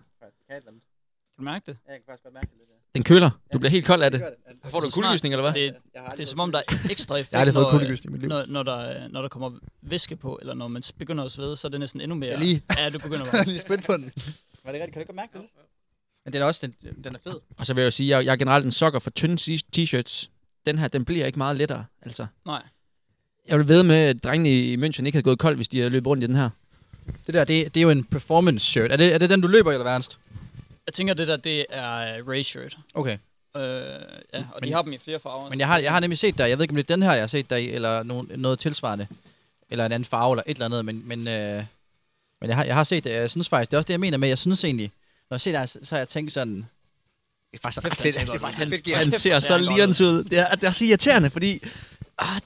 Du mærke det? Jeg kan faktisk godt mærke det lidt. Den køler. Du bliver helt kold af det. Får du Så snart- kuldegysning, eller hvad? Det, det er som om, der er ekstra effekt, Jeg har fået når, kuldegysning i mit liv. når, når, der, når der kommer væske på, eller når man begynder at svede, så er det næsten endnu mere... Jeg lige- Ja, du begynder Jeg bare. lige spændt på den. Var det rigtigt? Kan du ikke godt mærke det? Men den er også, den, den er fed. Og så vil jeg jo sige, jeg, jeg er generelt en sokker for tynde t-shirts. Den her, den bliver ikke meget lettere, altså. Nej. Jeg vil ved med, at drengene i München ikke havde gået kold, hvis de havde løbet rundt i den her. Det der, det, det er jo en performance shirt. Er det, er det den, du løber i, eller hvad, Ernst? Jeg tænker, det der, det er uh, race shirt. Okay. Øh, ja, og Men- de har dem i flere farver. Men jeg har, jeg har nemlig set dig. Jeg ved ikke, om det er den her, jeg har set i, eller nogen, noget tilsvarende. Eller en anden farve, eller et eller andet. Men, men, øh, men jeg, har, jeg har set det. Jeg synes faktisk, det er også det, jeg mener med. Jeg synes egentlig, når jeg ser dig, så, har jeg tænkt sådan... Det er faktisk ret fedt. Det Han, han kæft, ser så han lirens ud. Det er, det er så irriterende, fordi... Ah,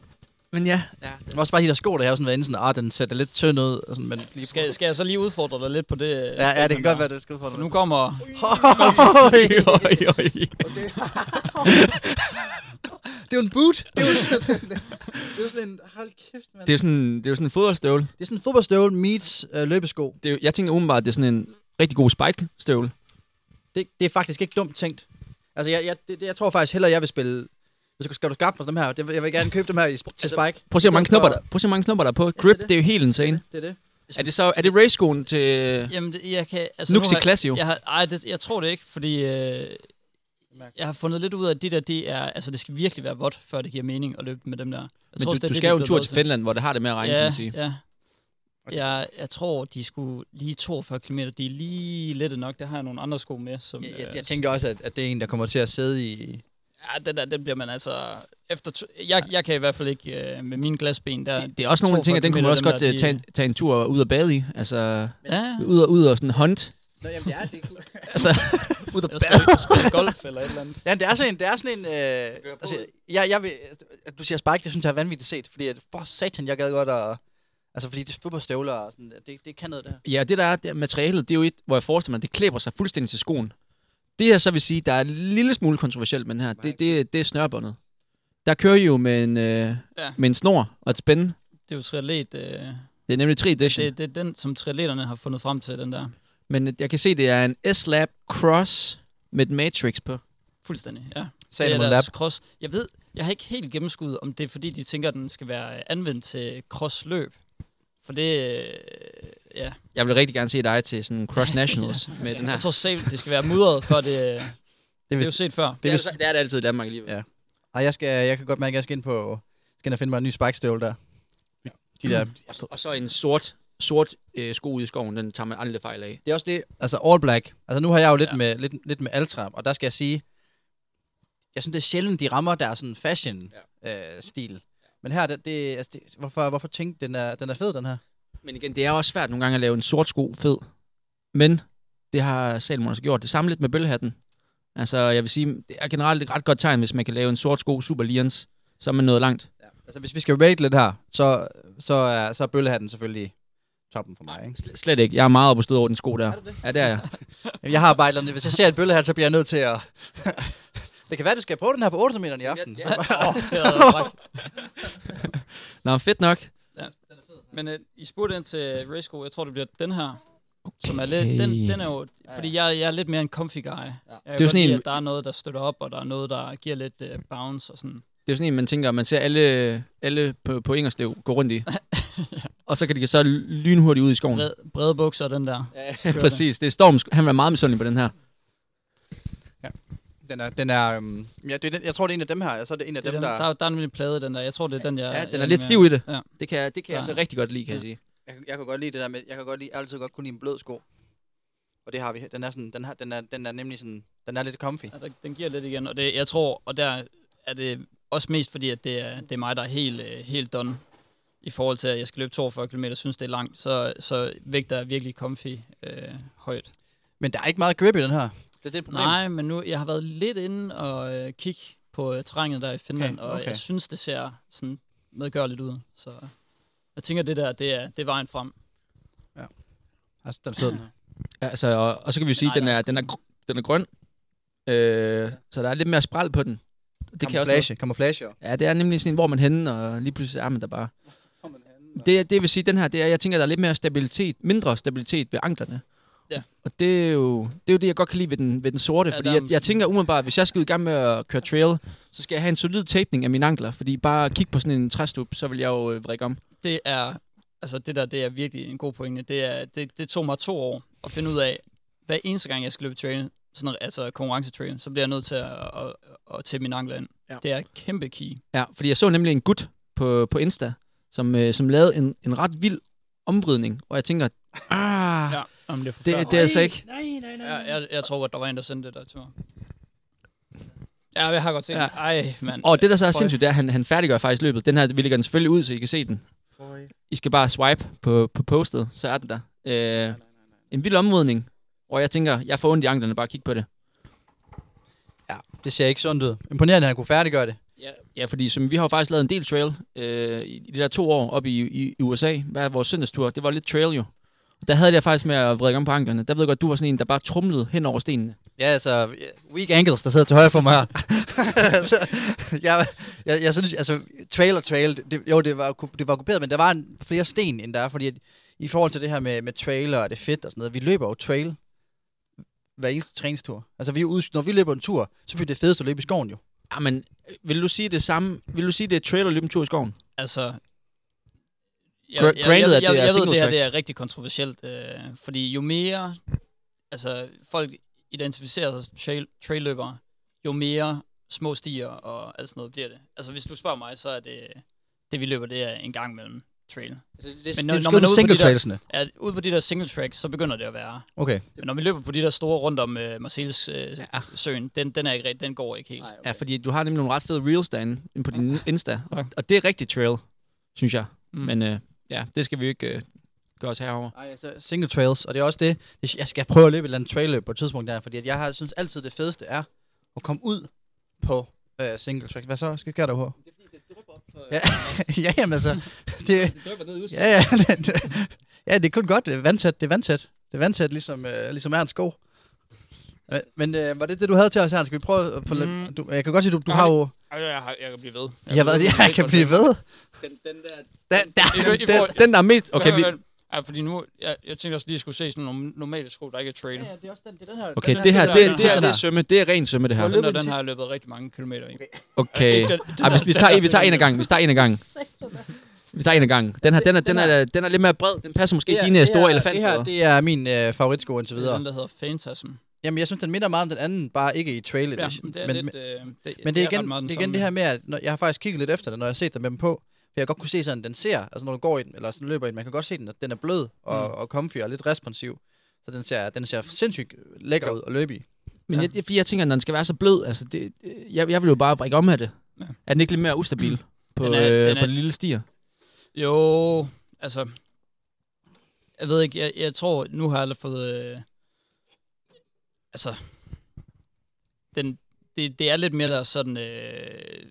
men ja. ja. Det var også bare de der sko, der har sådan været inde sådan, ah, den ser da lidt tynd ud. Og sådan, men lige Skal, skal jeg så lige udfordre dig lidt på det? ja, ja, det kan godt være, det skal for For nu kommer... Oj, oj, oj. Det er jo en boot. Det er jo, det er jo sådan en... Hold kæft, mand. Det er sådan, det er jo sådan en fodboldstøvle. Det er sådan en fodboldstøvle meets øh, løbesko. Det er, jeg tænker umiddelbart, at det er sådan en rigtig god spike-støvle. Det, det er faktisk ikke dumt tænkt. Altså, jeg, jeg, det, jeg tror faktisk hellere, jeg vil spille... Du skal du skabe mig dem her, det, jeg vil gerne købe dem her i, til Altså, Spike. Prøv at se, hvor mange knopper der, prøv at se, hvor mange knopper der er på. det er Grip, det. det er jo helt insane. Det er det. Er det så er det race-skoen til Jamen, det, jeg kan... Altså, Nuxi Classio? Jeg har, ej, det, jeg tror det ikke, fordi øh, jeg har fundet lidt ud af, at de der, de er, altså det skal virkelig være vådt, før det giver mening at løbe med dem der. Jeg Men også, du, det er du det, skal de jo en tur til Finland, hvor det har det med at regne, kan Ja, man sige. ja. Jeg, jeg tror, de skulle lige 42 km. De er lige lette nok. Der har jeg nogle andre sko med. Som, Jeg, jeg, øh, jeg tænker også, at, at det er en, der kommer til at sidde i... Ja, den der, den bliver man altså... Efter to, jeg, jeg kan i hvert fald ikke øh, med mine glasben der... Det, det er også nogle 42 ting, at den kunne man også godt øh, tage, de- en- tage en tur ud og bade i. Altså, Ja, ud og, ud og sådan hunt. Nå, jamen, det er det. Altså, Ud at eller spille, golf eller et eller andet. Ja, det er sådan en... Det er sådan en øh, altså, jeg, jeg vil, du siger Spike, det synes jeg er vanvittigt set. Fordi, at, for satan, jeg gad godt at... Altså, fordi det er fodboldstøvler og sådan, det, det kan noget, det her. ja, det der er det er materialet, det er jo et, hvor jeg forestiller mig, det klæber sig fuldstændig til skoen. Det her så vil sige, der er en lille smule kontroversielt med den her, det, det, det er snørbåndet. Der kører I jo med en, øh, Ja. med en snor og et spænde. Det er jo triatlet... Øh, Det er nemlig 3 edition. det, det er den, som triatleterne har fundet frem til, den der. Men jeg kan se, det er en S-Lab Cross med et Matrix på. Fuldstændig, ja. Salomon det er Lab. deres cross. Jeg ved, jeg har ikke helt gennemskuddet, om det er fordi, de tænker, at den skal være anvendt til crossløb. For det, øh, ja. Jeg vil rigtig gerne se dig til sådan Cross Nationals med den her. Jeg tror selv, det skal være mudret, for det, det, det er jo set før. det, det er, det, det er det altid i Danmark alligevel. Ja. Ej, jeg, skal, jeg kan godt mærke, at jeg skal ind på... Skal ind og finde mig en ny spikestøvle der. De der, Og, og så en sort, sort øh, sko ude i skoven, den tager man aldrig fejl af. det er også det, altså all black. Altså nu har jeg jo lidt, Ja. med, lidt, lidt med Altra, og der skal jeg sige, jeg synes, det er sjældent, de rammer der sådan fashion øh, stil. Men her, det, det, altså det, hvorfor, hvorfor tænkte den er, den er fed, den her? Men igen, det er også svært nogle gange at lave en sort sko fed. Men det har Salomon også gjort. Det samme lidt med bøllehatten. Altså, jeg vil sige, det er generelt et ret godt tegn, hvis man kan lave en sort sko super lians, så er man nået langt. Ja. Altså hvis vi skal rate lidt her, så, så, er, så er bøllehatten selvfølgelig toppen for mig. Ikke? Sl- slet ikke. Jeg er meget oppe over den sko der. Ja, det er jeg. Jeg har bare et eller andet, hvis jeg ser en bøllehat, så bliver jeg nødt til at... det kan være, du skal prøve den her på 8 meter i aften. Ja, det er frækt. Nå, fedt nok. Men øh, I spurgte ind til racesko, jeg tror, det bliver den her. Som er lidt, den, den er jo, fordi jeg, jeg er lidt mere en comfy guy. Ja. Jeg Det er jo sådan lide, en- at der er noget, der støtter op, og der er noget, der giver lidt uh, bounce og sådan. Det er jo sådan en, man tænker, man ser alle, alle på, på Ingerslev gå rundt i. Og så kan de så lynhurtigt ud i skoven. Bred, brede bukser, den der. Ja, præcis. Det er Storm. Han var meget misundelig på den her. Den er, den er, um, ja, det er den, jeg tror, det er en af dem her. Så er det en af Det er dem, den, der... der, der er nemlig en plade i den der. Jeg tror, det er den, jeg... Ja, den jeg er lidt stiv i det. Ja. Det kan, det kan jeg Så- så rigtig godt lide, kan jeg Ja. sige. Jeg, kan- jeg kan godt lide det der med, jeg kan godt lide, altid godt kunne lide en blød sko. Og det har vi. Den er sådan, den, har, den, er, den er nemlig sådan, den er lidt comfy. Ja, der- den giver lidt igen, og det, jeg tror, og der er det også mest fordi, at det er, det er mig, der er helt, øh, helt done i forhold til, at jeg skal løbe 42 km, synes det er langt, så, så vægter jeg virkelig comfy øh, højt. Men der er ikke meget grip i den her. Det er det problem. Nej, men nu, jeg har været lidt inde og øh, kigge på øh, terrænet der i Finland, Okay, okay, og jeg synes, det ser sådan medgørligt ud, så jeg tænker, det der, det er, det er vejen frem. Altså, den er fed. Ja, Altså, og, og så kan vi jo sige, at den er, den er, den er grøn. Øh, så der er lidt mere spral på den. Det kan også noget. Camouflage. Camouflage. Ja, det er nemlig sådan hvor man henne, og lige pludselig er man der bare. Det, det vil sige, den her, det er, jeg tænker, der er lidt mere stabilitet, mindre stabilitet ved anklerne. Ja. Og det er, jo, det er jo det, jeg godt kan lide ved den, ved den sorte, Ja, fordi jeg, jeg tænker umiddelbart, hvis jeg skal ud i gang med at køre trail, så skal jeg have en solid tapning af mine ankler, fordi bare kigge på sådan en træstup, så vil jeg jo øh, vrikke om. det er, altså det der, det er virkelig en god pointe. Det, er, det, det tog mig to år at finde ud af, hver eneste gang, jeg skal løbe trail, sådan, altså konkurrencetrail, så bliver jeg nødt til at, at, at, at tage mine ankler ind. Ja. Det er kæmpe key. Ja, fordi jeg så nemlig en gut på, på Insta, som, øh, som lavede en, en ret vild omvridning, og jeg tænker, ah, Ja, om det er det, det er altså ikke. Nej, nej, nej. Ja, jeg, jeg tror godt, der var en, der sendte det der til mig. Ja, jeg har godt set Ja. Ej, mand. Og det, der så er Føj. sindssygt, det er, at han, han færdiggør faktisk løbet. Den her, vi lægger den selvfølgelig ud, så I kan se den. I skal bare swipe på, på postet, så er den der. Øh, en vild omvridning, og jeg tænker, jeg får ondt i anklerne bare at kigge på det. Ja, det ser ikke sundt ud. Imponerende, at han kunne færdiggøre det. Ja, ja fordi som, vi har jo faktisk lavet en del trail øh, i, i de der to år op i, i, i USA. Hvad er vores søndagstur? Det var lidt trail jo. Der havde jeg faktisk med at vride om på anklerne. Der ved jeg godt, du var sådan en, der bare trumlede hen over stenene. Ja, altså, weak ankles, der sidder til højre for mig her. altså, jeg, jeg, jeg synes, altså, trail og trail, det, jo, det var, det var okkuperet, men der var en, flere sten, end der er, fordi at, i forhold til det her med, med trailer og det fedt og sådan noget, vi løber jo trail hver eneste træningstur. Altså, vi når vi løber en tur, så bliver det fedeste at løbe i skoven jo. Jamen, vil du sige det samme? Vil du sige, det er trail og løbe en tur i skoven? Altså... Granted, at det er jeg, jeg ved, det her det er rigtig kontroversielt, øh, fordi jo mere altså, folk identificerer sig som trail, trailløbere, jo mere små stier og alt sådan noget bliver det. Altså hvis du spørger mig, så er det, det vi løber, det er en gang mellem trail. Altså, det, Men når- det når er man er ude på single de der- trailsene. Ja, ude på de der single tracks, så begynder det at være. Okay. Men når vi løber på de der store rundt om uh, Marseilles uh, ja. søen, den, den, er ikke, rigtig- den går ikke helt. Nej, Ja, fordi du har nemlig nogle ret fede reels derinde inde på din Insta. Og, Okay. og det er rigtig trail, synes jeg. Mm. Men øh, ja, det skal vi jo ikke øh, gøre os herover. Ej, altså single trails, og det er også det, det jeg skal prøve at løbe et eller andet trail på et tidspunkt der, fordi at jeg har, synes altid det fedeste er at komme ud på øh, single track. Hvad så? Skal jeg der på? Ja, ja, jamen altså, det, ja, ja, det, det, ja, det er kun godt, det er vandtæt, det er vandtæt, det er vandtæt, ligesom, øh, ligesom Ernst sko. Men, men øh, var det det, du havde til os, Ernst? Skal vi prøve at få Mm. lidt, du, jeg kan godt sige, du, du Jeg har har jo, jeg, har, jeg kan blive ved. jeg, ved, jeg kan blive ved. Den, den der... Den, I- i der, forhold- Den, den der er mest... Okay, vi, Ja, fordi nu, jeg, jeg tænkte også lige, at jeg skulle se sådan nogle normale sko, der ikke er trail. Ja, det er også den, det er den her. Okay, den det her, det, den det, det, her- det er sømme. Det er ren sømme, det her. Den, der, den har løbet rigtig mange kilometer i. Okay. Den- den Ej, hvis vi tager, den vi tager en af gangen. Vi tager en af gangen. Vi tager en af gangen. Den her, den er, den er, den er lidt mere bred. Den passer måske dine store elefantfødder. Det her, det er min øh, favoritsko indtil Det er videre. den, der hedder Phantasm. Jamen, jeg synes, den minder meget om den anden, bare ikke i trail Ja, edition. det er men, lidt... men, øh, det, men det er igen, den det, er igen det her med, at når, jeg har faktisk kigget lidt efter det, når jeg har set den med dem på. For jeg kan godt kunne se sådan, den ser, altså når du går i den, eller sådan løber i den, man kan godt se den, at den er blød og, Mm. og comfy og lidt responsiv. Så den ser, den ser sindssygt lækker ud at løbe i. Men Ja. jeg, fordi jeg tænker, når den skal være så blød, altså det, jeg, jeg vil jo bare brække om af det. Ja. Er den ikke lidt mere ustabil på, Den er- øh, den på er- det lille stier? Jo, altså... Jeg ved ikke, jeg, jeg tror, nu har jeg fået... Øh, altså... Den, det, det er lidt mere der sådan... Øh,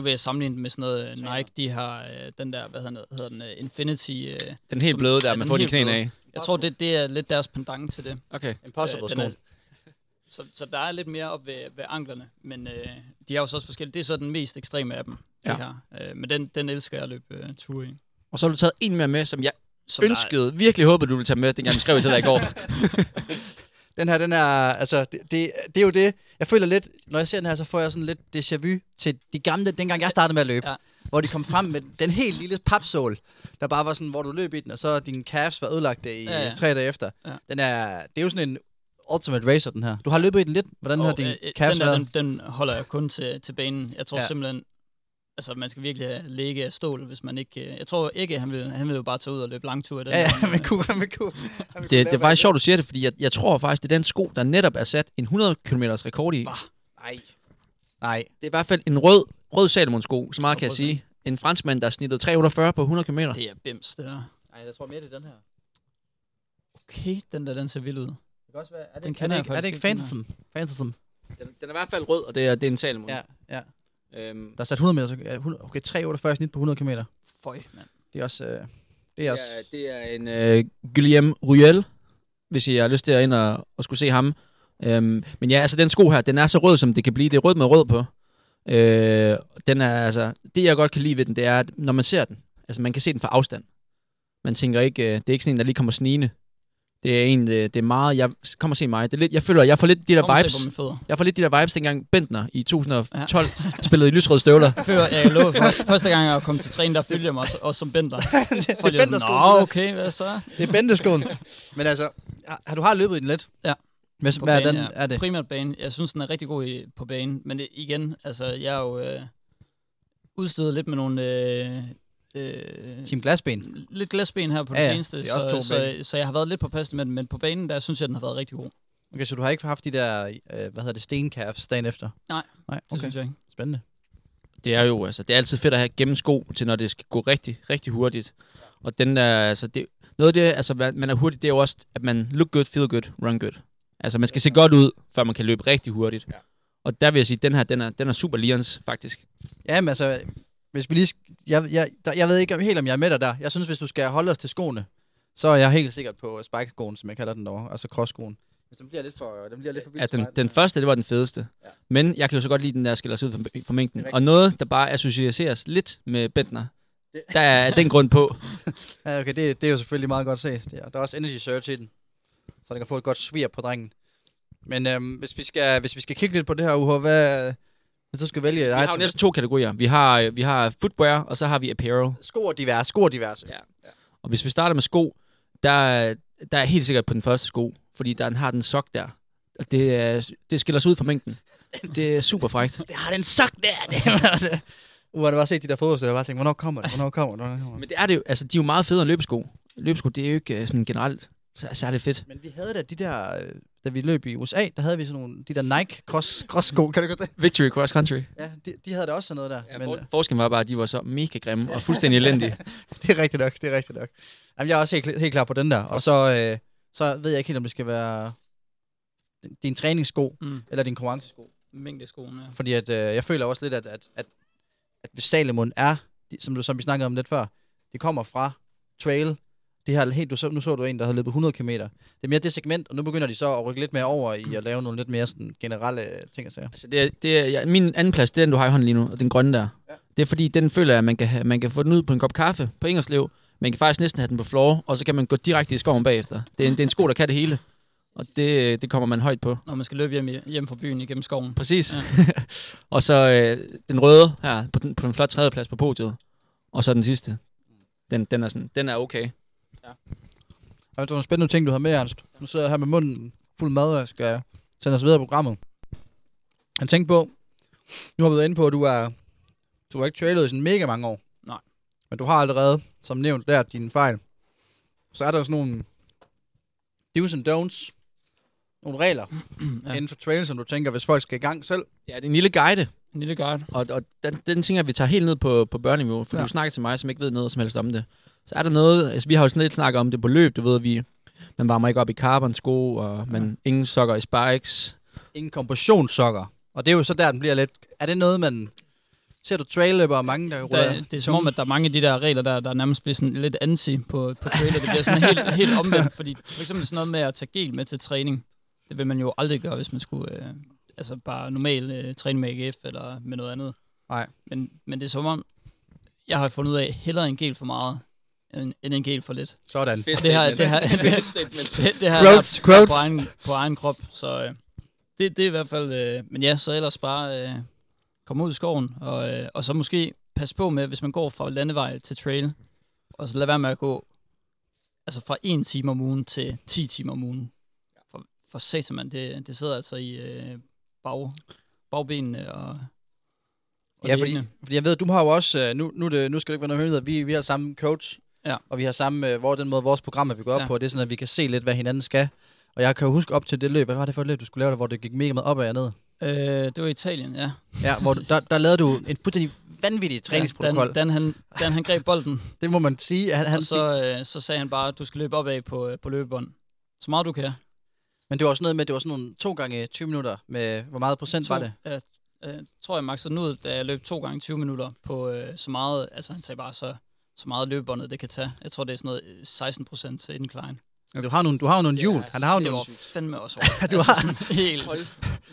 nu vil jeg sammenligne den med sådan noget øh, Nike. De har øh, den der, hvad hedder den, hedder den øh, Infinity... Øh, Den helt Som- bløde der, man får de knæene bløde. af. jeg tror, det, det er lidt deres pendant til det. Okay. Impossible Øh, er- Så, så der er lidt mere op ved, ved anklerne, men øh, de er jo så også forskellige. Det er så den mest ekstreme af dem, Ja. det her. Øh, men den, den elsker jeg at løbe øh, ture i. Og så har du taget en mere med, som jeg Som der ønskede, virkelig håbede, du ville tage med, dengang vi skrev til dig i går. Den her, den er, altså, det, det, det er jo det. Jeg føler lidt, når jeg ser den her, så får jeg sådan lidt déjà vu til de gamle, dengang jeg startede med at løbe. Ja. Hvor de kom frem med den helt lille papsål, der bare var sådan, hvor du løb i den, og så dine calves var ødelagt i Ja, ja, tre dage efter. Ja. Den er, det er jo sådan en ultimate racer, den her. Du har løbet i den lidt. Hvordan har Og, dine øh, calves den, der, den, den holder jeg kun til, til banen. Jeg tror ja. simpelthen, altså man skal virkelig have læge af stål, hvis man ikke... øh, Jeg tror ikke, han vil, han vil jo bare tage ud og løbe langtur i den. Ja, ja, øh, kunne, men kunne. Det, det er faktisk sjovt, du siger det, fordi jeg, jeg tror faktisk, det er den sko, der netop er sat en 100 km rekord i. Bah. Nej. Nej. Det er i hvert fald en rød, rød Salomon-sko, så meget kan jeg 100%. sige. En franskmand, der er snittet 348 på 100 km. Det er bims, det der. Nej, jeg tror mere, det er den her. Okay, den der, den ser vild ud. Det kan også være, er det, Den kender er jeg det, ikke, er det ikke Fantasm? Fantasm. Den, den er i hvert fald rød, og det er, det er en Salomon. Ja, ja. Øhm, Der er sat 100 meter, så, ja, 100, okay, 348 snit på 100 km. Føj, mand. Det er også, øh, det er også, Ja, det er en øh, Guillaume Ruel, hvis I har lyst til at ind og, og skulle se ham. Øhm, men ja, altså den sko her, den er så rød, som det kan blive. Det er rød med rød på. Øh, den er altså, det jeg godt kan lide ved den, det er, at når man ser den, altså man kan se den fra afstand. Man tænker ikke, øh, det er ikke sådan en, der lige kommer snigende. Det er en, det, det er meget, jeg kommer og se mig. Det er lidt, jeg føler, jeg får lidt de der Kom vibes. Jeg får lidt de der vibes, dengang Bentner i 2012 spillede i lysrøde støvler. Jeg føler, jeg lå for, første gang jeg kom til træning, der følte jeg mig også, også som bender. Folk er Bender-skoen, Nå, det der." okay, hvad så? det er Bendeskoen. Men altså, har, du har løbet i den lidt? Ja. Hvad, hvad er, den, ja. er det? Primært bane. Jeg synes, den er rigtig god i, på banen. Men det, igen, altså, jeg er jo øh, udstødet lidt med nogle... Øh, øh, Team Glasben. lidt glasben her på det ja. seneste, Det er også så, to så, så, jeg har været lidt på passen med den, men på banen, der synes jeg, den har været rigtig god. Okay, så du har ikke haft de der, øh, hvad hedder det, stencalves dagen efter? Nej. Nej, Det okay. synes jeg ikke. Spændende. Det er jo, altså, det er altid fedt at have gennem sko til, når det skal gå rigtig, rigtig hurtigt. Og den der, altså, det, noget af det, altså, man er hurtig, det er jo også, at man look good, feel good, run good. Altså, man skal se godt ud, før man kan løbe rigtig hurtigt. Ja. Og der vil jeg sige, at den her, den er, den er super lians, faktisk. Ja, men altså, hvis vi lige... Jeg, jeg, der, jeg ved ikke om- helt, om jeg er med dig der. Jeg synes, hvis du skal holde os til skoene, så er jeg helt sikkert på spikeskoen, som jeg kalder den derovre. Altså crossskoen. Hvis den bliver lidt for, den bliver lidt for Ja, den, den første, det var den fedeste. Ja. Men jeg kan jo så godt lide den der skiller sig ud fra, fra mængden. Og noget, der bare associeres lidt med Bentner, Det- der er den grund på. Ja, okay, det, det er jo selvfølgelig meget godt set. Det er, der er også energy surge i den, så den kan få et godt svir på drengen. Men øhm, hvis, vi skal, hvis vi skal kigge lidt på det her, UH, hvad, hvis du skal vælge et Vi har jo item- næsten to kategorier. Vi har, øh, vi har footwear, og så har vi apparel. Sko og divers, sko og diverse. Ja. Og hvis vi starter med sko, der, der er jeg helt sikkert på den første sko, fordi der har den sok der. Og det, er, det skiller sig ud fra mængden. Det er super frækt. Det har den sok der. Det var det. Uh, har du bare set de der fodboldspillere, jeg bare tænkt, hvornår kommer det, hvornår kommer det, hvornår kommer det? Men det er det jo, altså de er jo meget federe end løbesko. Løbesko, det er jo ikke øh, sådan generelt så- særlig fedt. Men vi havde da de der, øh, da vi løb i USA, der havde vi sådan nogle, de der Nike cross, cross sko, kan du godt det? Victory Cross Country. Ja, de, de havde da også sådan noget der. Ja, men, for, øh, forskellen var bare, at de var så mega grimme og fuldstændig elendige. det er rigtigt nok, det er rigtigt nok. Jamen, jeg er også helt, helt klar på den der. Og så, øh, så ved jeg ikke helt, om det skal være din- træningssko, Mm. eller din konkurrencesko. Mængde skoene. Ja. Fordi at, øh, jeg føler også lidt, at, at, at, at hvis Salomon er, som, du, som vi snakkede om lidt før, det kommer fra trail. Det her, helt, du, så, nu så du en, der har løbet 100 km. Det er mere det segment, og nu begynder de så at rykke lidt mere over i at lave nogle lidt mere sådan, generelle øh, ting og sager. Altså, det er, det er, ja, min anden plads, det er den, du har i hånden lige nu, og den grønne der. Ja. Det er fordi, den føler jeg, at man kan, have, man kan få den ud på en kop kaffe på Ingerslev, Man kan faktisk næsten have den på floor, og så kan man gå direkte i skoven bagefter. Det er en, det er en sko, der kan det hele. Og det, det kommer man højt på. Når man skal løbe hjem, hjem fra byen igennem skoven. Præcis. Ja. og så øh, den røde her på den, på den flotte tredjeplads på podiet. Og så den sidste. Den, den, er, sådan, den er okay. Og det var nogle spændende ting, du har med, Ernst. Nu sidder jeg her med munden fuld mad, og jeg skal sende os videre i programmet. Jeg tænkte på, nu har vi været inde på, at du er, du har ikke trailet i sådan mega mange år. Nej. Men du har allerede, som nævnt, lært dine fejl. Så er der sådan nogle do's and don'ts, nogle regler ja. ja. inden for trail, som du tænker, hvis folk skal i gang selv. Ja, det er en lille guide. En lille guide. Og, og den, den tænker jeg, vi tager helt ned på, på børneniveau, for ja. Ja. du snakker til mig, som ikke ved noget som helst om det. Så er der noget, altså vi har jo sådan lidt snakket om det på løb, du ved, vi, man varmer ikke op i carbon-sko, og man ingen sokker i spikes. Ingen kompressionssokker. Og det er jo så der, den bliver lidt... Er det noget, man... Ser du trailløber og mange, der ruller... Der, det er som om, at der er mange af de der regler, der, der nærmest bliver sådan lidt anti på, på trailer. Det bliver sådan helt, helt omvendt, fordi for eksempel sådan noget med at tage gel med til træning, det vil man jo aldrig gøre, hvis man skulle øh, altså bare normal øh, træne med AGF eller med noget andet. Nej. Men, men det er som om, jeg har fundet ud af, hellere en gel for meget, end, end en gel for lidt. Sådan. Og det her, det her, det, det, det her Quotes, quotes. På, egen, på egen krop, så øh, det, det er i hvert fald, øh, men ja, så ellers bare øh, komme ud i skoven, og, øh, og så måske passe på med, hvis man går fra landevej til trail, og så lad være med at gå altså fra 1 time om ugen til 10 timer om ugen. For, for satan, man, det, det sidder altså i øh, bag, bagbenene og, og Ja, fordi, fordi jeg ved, du har jo også, øh, nu, nu, det, nu skal det ikke være noget hemmelighed, vi, vi har samme coach, Ja. og vi har samme, øh, hvor den måde vores program er bygget op Ja. på, det er sådan, at vi kan se lidt, hvad hinanden skal. Og jeg kan jo huske op til det løb, hvad var det for et løb, du skulle lave der, hvor det gik mega meget op og ned? Øh, det var Italien, ja. Ja, hvor du, der, der lavede du en fuldstændig vanvittig træningsprotokol. Ja, Dan, Dan, han, Dan, han greb bolden, Det må man sige. Han, han og så, øh, så sagde han bare, at du skal løbe opad på, øh, på løbebånd. Så meget du kan. Men det var også noget med, det var sådan nogle to gange 20 minutter med, hvor meget procent to, var det? Jeg, øh, tror jeg makset den ud, da jeg løb to gange 20 minutter på øh, så meget, altså han sagde bare så, så meget løbebåndet det kan tage. Jeg tror det er sådan noget øh, 16 procent til incline. Du har, nogle, du har jo nogle hjul. Han har jo det var fandme også hårdt. Du altså, har- sådan helt,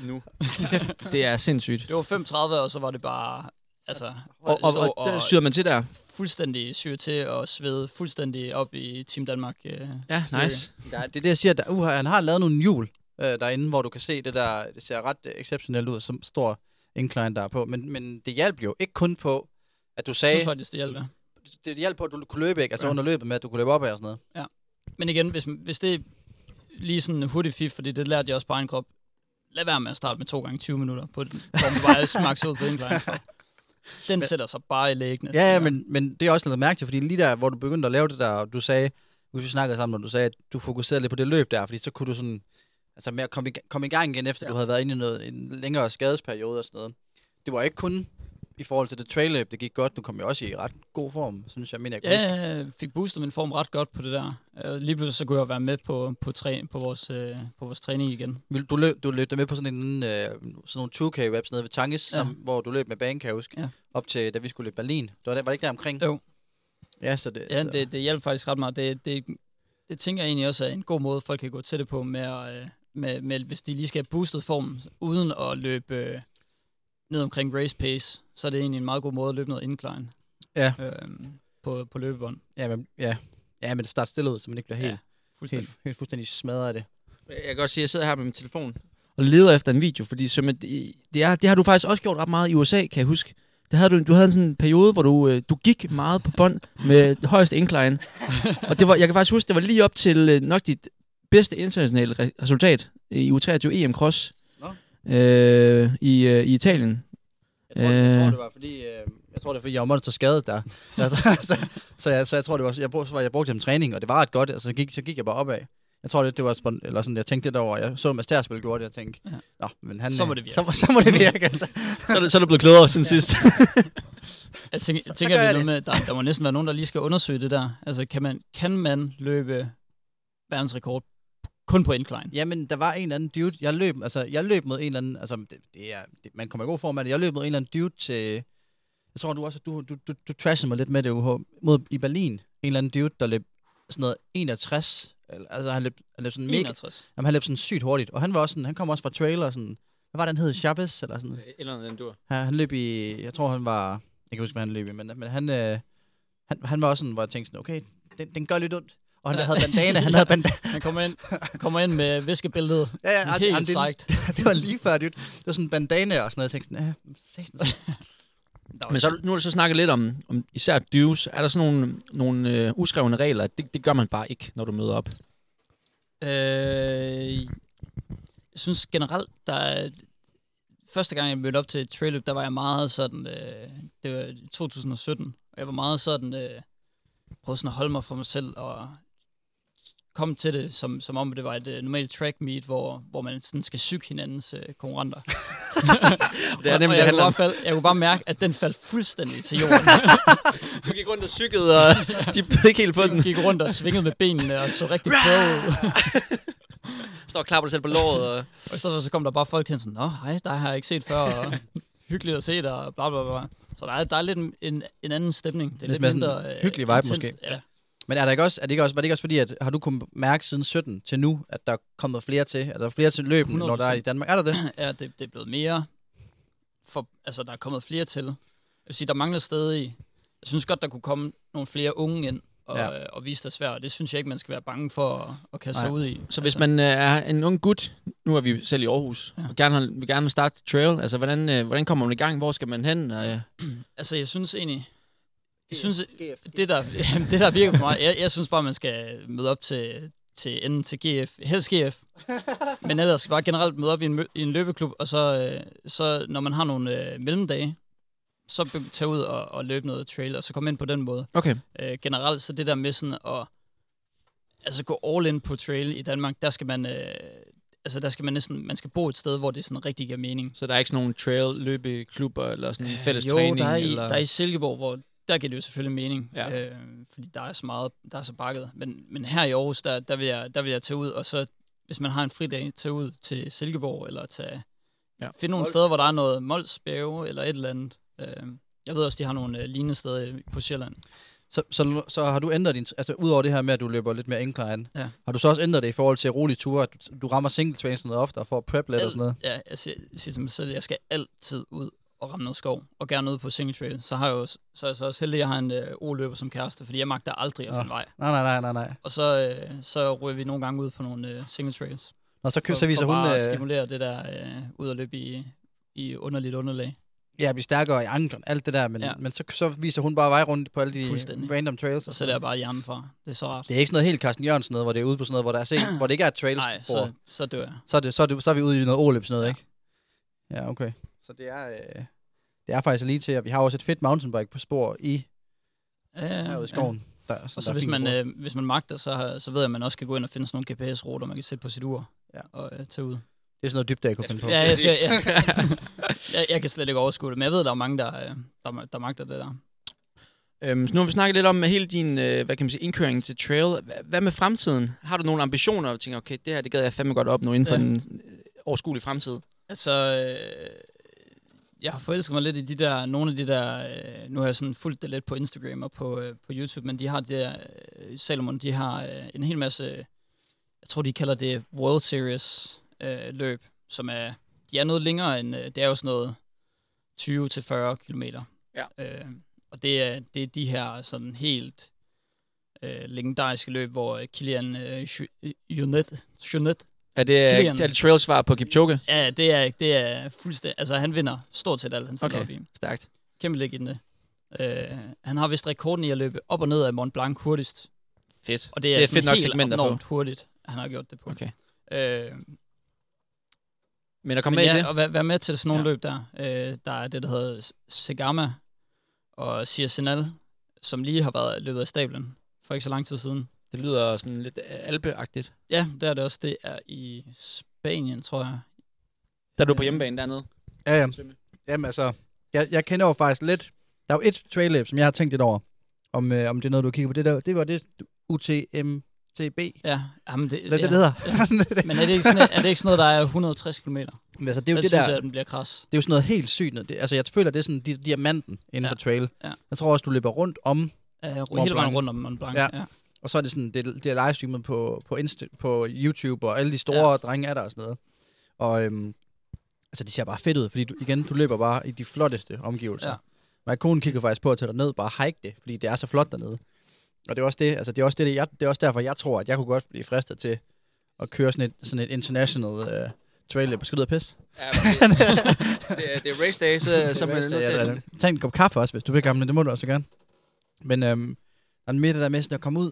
Nu. det er sindssygt. det var 35, og så var det bare, altså, Og, og, og, og syr man til der? fuldstændig syre til og svede fuldstændig op i Team Danmark. Øh, Ja, stykke. nice. Ja, det er det, jeg siger. Der, uh, han har lavet nogle hjul øh, derinde, hvor du kan se det der. Det ser ret øh, exceptionelt ud, som stor incline der er på. Men, men det hjalp jo ikke kun på, at du Jeg sagde... synes faktisk, det hjælper. Det hjalp på, at du kunne løbe, ikke? Altså Ja. under løbet med, at du kunne løbe op af og sådan noget. Men igen, hvis, hvis det er lige sådan en hurtig fif, fordi det lærte jeg også på egen krop, lad være med at starte med to gange 20 minutter, på, hvor man bare smaks ud på incline. Den sætter sig bare i læggene. Ja, ja men, men det er også noget mærke til, fordi lige der, hvor du begyndte at lave det der, og du sagde, hvis vi snakkede sammen, og du sagde, at du fokuserede lidt på det løb der, fordi så kunne du sådan, altså med at komme i, komme i gang igen, efter ja. du havde været inde i noget, en længere skadesperiode og sådan noget. Det var ikke kun i forhold til det trail det gik godt, du kom jo også i ret god form, synes jeg, men jeg. Ja, jeg fik boostet min form ret godt på det der. Øh, Lige pludselig så kunne jeg være med på, på, træ, på, vores, øh, på vores træning igen. Du løb, du løb med på sådan en øh, sådan nogle 2K-webs nede ved Tanges, Ja. som, hvor du løb med banen, kan jeg huske, Ja. op til, da vi skulle løbe Berlin. Det var, der, var det ikke der omkring? Jo. Ja, så det, Ja, så, det, det hjælper faktisk ret meget. Det, det, det tænker jeg egentlig også er en god måde, folk kan gå til det på, med, at, øh, med, med hvis de lige skal have boostet formen, uden at løbe øh, ned omkring race pace, så er det egentlig en meget god måde at løbe noget incline Ja. øh, på, på løbebånd. ja, men, ja. ja, men det starter stille ud, så man ikke bliver helt, Ja, Fuldstændig. helt, helt fuldstændig smadret af det. Jeg kan godt sige, at jeg sidder her med min telefon og leder efter en video, fordi som det, det, er, det har du faktisk også gjort ret meget i USA, kan jeg huske. Det havde du, du havde en sådan en periode, hvor du, øh, du gik meget på bånd med det højeste incline. og det var, jeg kan faktisk huske, det var lige op til øh, nok dit bedste internationale re- resultat i U23 EM Cross øh, i, øh, i Italien. Jeg tror, jeg tror, Øh. det var fordi, øh, jeg tror, det var fordi, jeg var monster skadet der. altså, så, så, jeg, så jeg tror, det var, jeg, brugte, så var- jeg brugte det som træning, og det var ret godt. Altså, så gik, så gik jeg bare opad. Jeg tror, det, det var, eller sådan, jeg tænkte lidt over, jeg så Mads Terspil gjorde det, jeg tænkte, Ja. ja. nå, men han, Så må øh, det virke. Så, må- så må det virke, altså. Så er, det, så er du blevet klogere siden sidst. Jeg tænker, Så- jeg så tænker gør det er noget med, der, der må næsten være nogen, der lige skal undersøge det der. Altså, kan man, kan man løbe verdensrekord kun på incline? Jamen, der var en eller anden dude, jeg løb, altså, jeg løb mod en eller anden, altså, det, det er, det, man kommer i god form af det, jeg løb mod en eller anden dude til, jeg tror, du også, du, du, du, du trashede mig lidt med det, UH, mod, i Berlin, en eller anden dude, der løb sådan noget 61, eller, altså, han løb, han løb sådan mega, 61. Jamen, han løb sådan sygt hurtigt, og han var også sådan, han kom også fra trailer, sådan, hvad var det, han hed, Chavez, eller sådan, Eller den dur. ja, han løb i, jeg tror, han var, jeg kan huske, hvad han løb i, men, men han, øh, han, han var også sådan, hvor jeg tænkte sådan, okay, den, den gør lidt ondt. Og han Ja. havde bandana, han havde bandana. Han kommer ind, kommer ind med viskebæltet. Ja, ja, Helt jamen, det, sejt. det var lige før, dude. Det var sådan en bandana og sådan noget. Jeg tænkte sådan, ja. Men så, nu har du så snakket lidt om, om især dues. Er der sådan nogle, nogle øh, uskrevne regler? at Det, det gør man bare ikke, når du møder op. Øh, jeg synes generelt, der er... Første gang, jeg mødte op til et trail der var jeg meget sådan... Øh, det var i 2017, og jeg var meget sådan... Øh, prøvede sådan at holde mig fra mig selv, og kom til det, som, som om det var et øh, normalt track meet, hvor, hvor man sådan skal syge hinandens øh, konkurrenter. Det er nemlig, jeg, kunne fald, jeg kunne bare mærke, at den faldt fuldstændig til jorden. Du gik rundt og cyklede, og de bed ikke helt på den. Jeg gik rundt og svingede med benene, og så rigtig pro. Står og klapper dig selv på låret. Og... Og i stedet for, så kom der bare folk hen sådan, Nå, hej, dig har jeg ikke set før, og hyggeligt at se dig, og bla bla bla. Så der er, der er lidt en, en, en anden stemning. Det er Lidt lidt, mere mindre sådan øh, hyggelig vibe intenst. måske. Ja. Men er der ikke også, er det ikke også, var det ikke også fordi, at har du kunnet mærke siden 17 til nu, at der er kommet flere til? Er der flere til løben, når der er i 100%. Danmark? Er der det? ja, det, det er blevet mere, for, altså der er kommet flere til. Jeg vil sige, der mangler stadig, jeg synes godt, der kunne komme nogle flere unge ind, og, Ja. ja. og vise dig svært, og det synes jeg ikke, man skal være bange for at, at kaste sig ud i. Så hvis man øh, er en ung gut, nu er vi selv i Aarhus, ja. Og gerne har, vil gerne starte trail, altså hvordan, øh, hvordan kommer man i gang? Hvor skal man hen? Øh, Altså, jeg synes egentlig... Jeg synes, det der, jamen, det der virker for mig, jeg, jeg synes bare, man skal møde op til, til enden til GF, helst GF, men ellers bare generelt møde op i en, i en løbeklub, og så, øh, så når man har nogle øh, mellemdage, så tage ud og, og løbe noget trail, og så komme ind på den måde. okay. Øh, generelt, så det der med sådan at altså gå all in på trail i Danmark, der skal man, øh, altså der skal man næsten, man skal bo et sted, hvor det sådan rigtig giver mening. Så der er ikke sådan nogle trail løbeklubber, eller sådan en fælles jo, træning? der er, i, eller... der er i Silkeborg, hvor der giver det jo selvfølgelig mening, Ja. øh, fordi der er så meget, der er så bakket. Men, men her i Aarhus, der, der, vil jeg, der vil jeg tage ud, og så hvis man har en fridag, tage ud til Silkeborg, eller tage, Ja. finde nogle steder, hvor der er noget Molsbjerge, eller et eller andet. Øh, jeg ved også, de har nogle øh, lignende steder på Sjælland. Så, så, så har du ændret din... Altså, udover det her med, at du løber lidt mere incline, Ja. har du så også ændret det i forhold til rolige ture, at du, du rammer single trains noget oftere for at prep lidt og sådan noget? Ja, jeg siger, jeg siger til mig selv, at jeg skal altid ud og ramme noget skov, og gerne ud på single trail. Så, har jeg jo, så er jeg så også heldig, at jeg har en øh, O-løber som kæreste, fordi jeg magter aldrig at finde vej. Nej, nej, nej, nej, nej. Og så, øh, så ryger vi nogle gange ud på nogle øh, single trails. Nå, så, kø, For, så viser for hun... at Øh, stimulere det der øh, ud og løbe i, i underligt underlag. ja, blive stærkere i anklen, alt det der, men, ja. Men så, så viser hun bare vej rundt på alle de random trails. Og så er jeg bare hjernen fra. Det er så rart. Det er ikke sådan noget helt Carsten Jørgensen noget, hvor det er ude på sådan noget, hvor, der er set, hvor det ikke er trails Nej, så, så dør jeg. så, er det, så, er det, så er vi ude i noget overløb sådan noget, Ja. ikke? Ja, okay. Så det er, øh, det er faktisk lige til, at vi har også et fedt mountainbike på spor i Ja, ja, herude i ja. skoven. Der, Og så hvis man, øh, hvis man magter, så, så ved jeg, at man også kan gå ind og finde sådan nogle GPS-ruter, man kan sætte på sit ur Ja. og øh, tage ud. Det er sådan noget dybt, jeg kunne finde på. Ja, jeg, siger, ja. jeg, jeg kan slet ikke overskue det, men jeg ved, at der er mange, der, øh, der, der magter det der. Øhm, så nu har vi snakket lidt om hele din øh, hvad kan man sige, indkøring til trail. Hva- Hvad med fremtiden? Har du nogle ambitioner, og tænker, okay, det her det gad jeg fandme godt op nu inden for Ja. den øh, overskuelige fremtid? Altså, øh, jeg har forelsket mig lidt i de der, nogle af de der, øh, nu har jeg sådan fulgt det lidt på Instagram og på, øh, på YouTube, men de har de der, øh, Salomon, de har øh, en hel masse, jeg tror de kalder det World Series øh, løb, som er, de er noget længere end, øh, det er jo sådan noget 20-40 kilometer. Ja. Øh, og det er, det er de her sådan helt øh, legendariske løb, hvor øh, Kilian øh, Ju- Junet, Junet Er det, er Kilian. det trail svar på Kipchoge? Ja, det er, det er fuldstændig... Altså, han vinder stort set alt, han stiller Okay. op i. Stærkt. Kæmpe legende. Øh, han har vist rekorden i at løbe op og ned af Mont Blanc hurtigst. Fedt. Og det er, Det er fedt nok segment at få. hurtigt, han har gjort det på. Okay. Øh, Men at komme men med i ja, det? og være, være med til sådan nogle ja. løb der. Øh, der er det, der hedder Segama og Siersenal, som lige har været løbet af stablen for ikke så lang tid siden. Det lyder sådan lidt alpeagtigt. Ja, det er det også. Det er i Spanien, tror jeg. Der er du på hjemmebane dernede. Ja, ja. Jamen altså, jeg, jeg kender jo faktisk lidt. Der er jo et trail løb, som jeg har tænkt lidt over, om, øh, om det er noget, du kigger på. Det, der, det var det UTMTB. Ja, jamen det, Hvad ja. det, det hedder? Men er det, ikke sådan, er det ikke sådan noget, der er 160 km? Det Men altså, det er jo det det synes der, jeg, at den bliver kras. det er jo sådan noget helt sygt. noget. Det, altså, jeg føler, det er sådan di- diamanten inden Ja. for trail. Ja. Jeg tror også, du løber rundt om, Uh, hele vejen rundt om Mont Blanc. Ja. Ja. Og så er det sådan, det, det er livestreamet på, på, Insta, på YouTube, og alle de store ja. drenge er der og sådan noget. Og øhm, altså, de ser bare fedt ud, fordi du, igen, du løber bare i de flotteste omgivelser. Ja. Min kone kigger faktisk på at tage ned bare hike det, fordi det er så flot dernede. Og det er også det, altså det er også det, jeg, det er også derfor, jeg tror, at jeg kunne godt blive fristet til at køre sådan et, sådan et international uh, trail. Skal du ud og pisse? Ja, men det, det, er, det er race day, så, så er man nødt er til det. Tag en kop kaffe også, hvis du vil gamle. Det må du også gerne. Men øhm, der er det der med sådan at komme ud,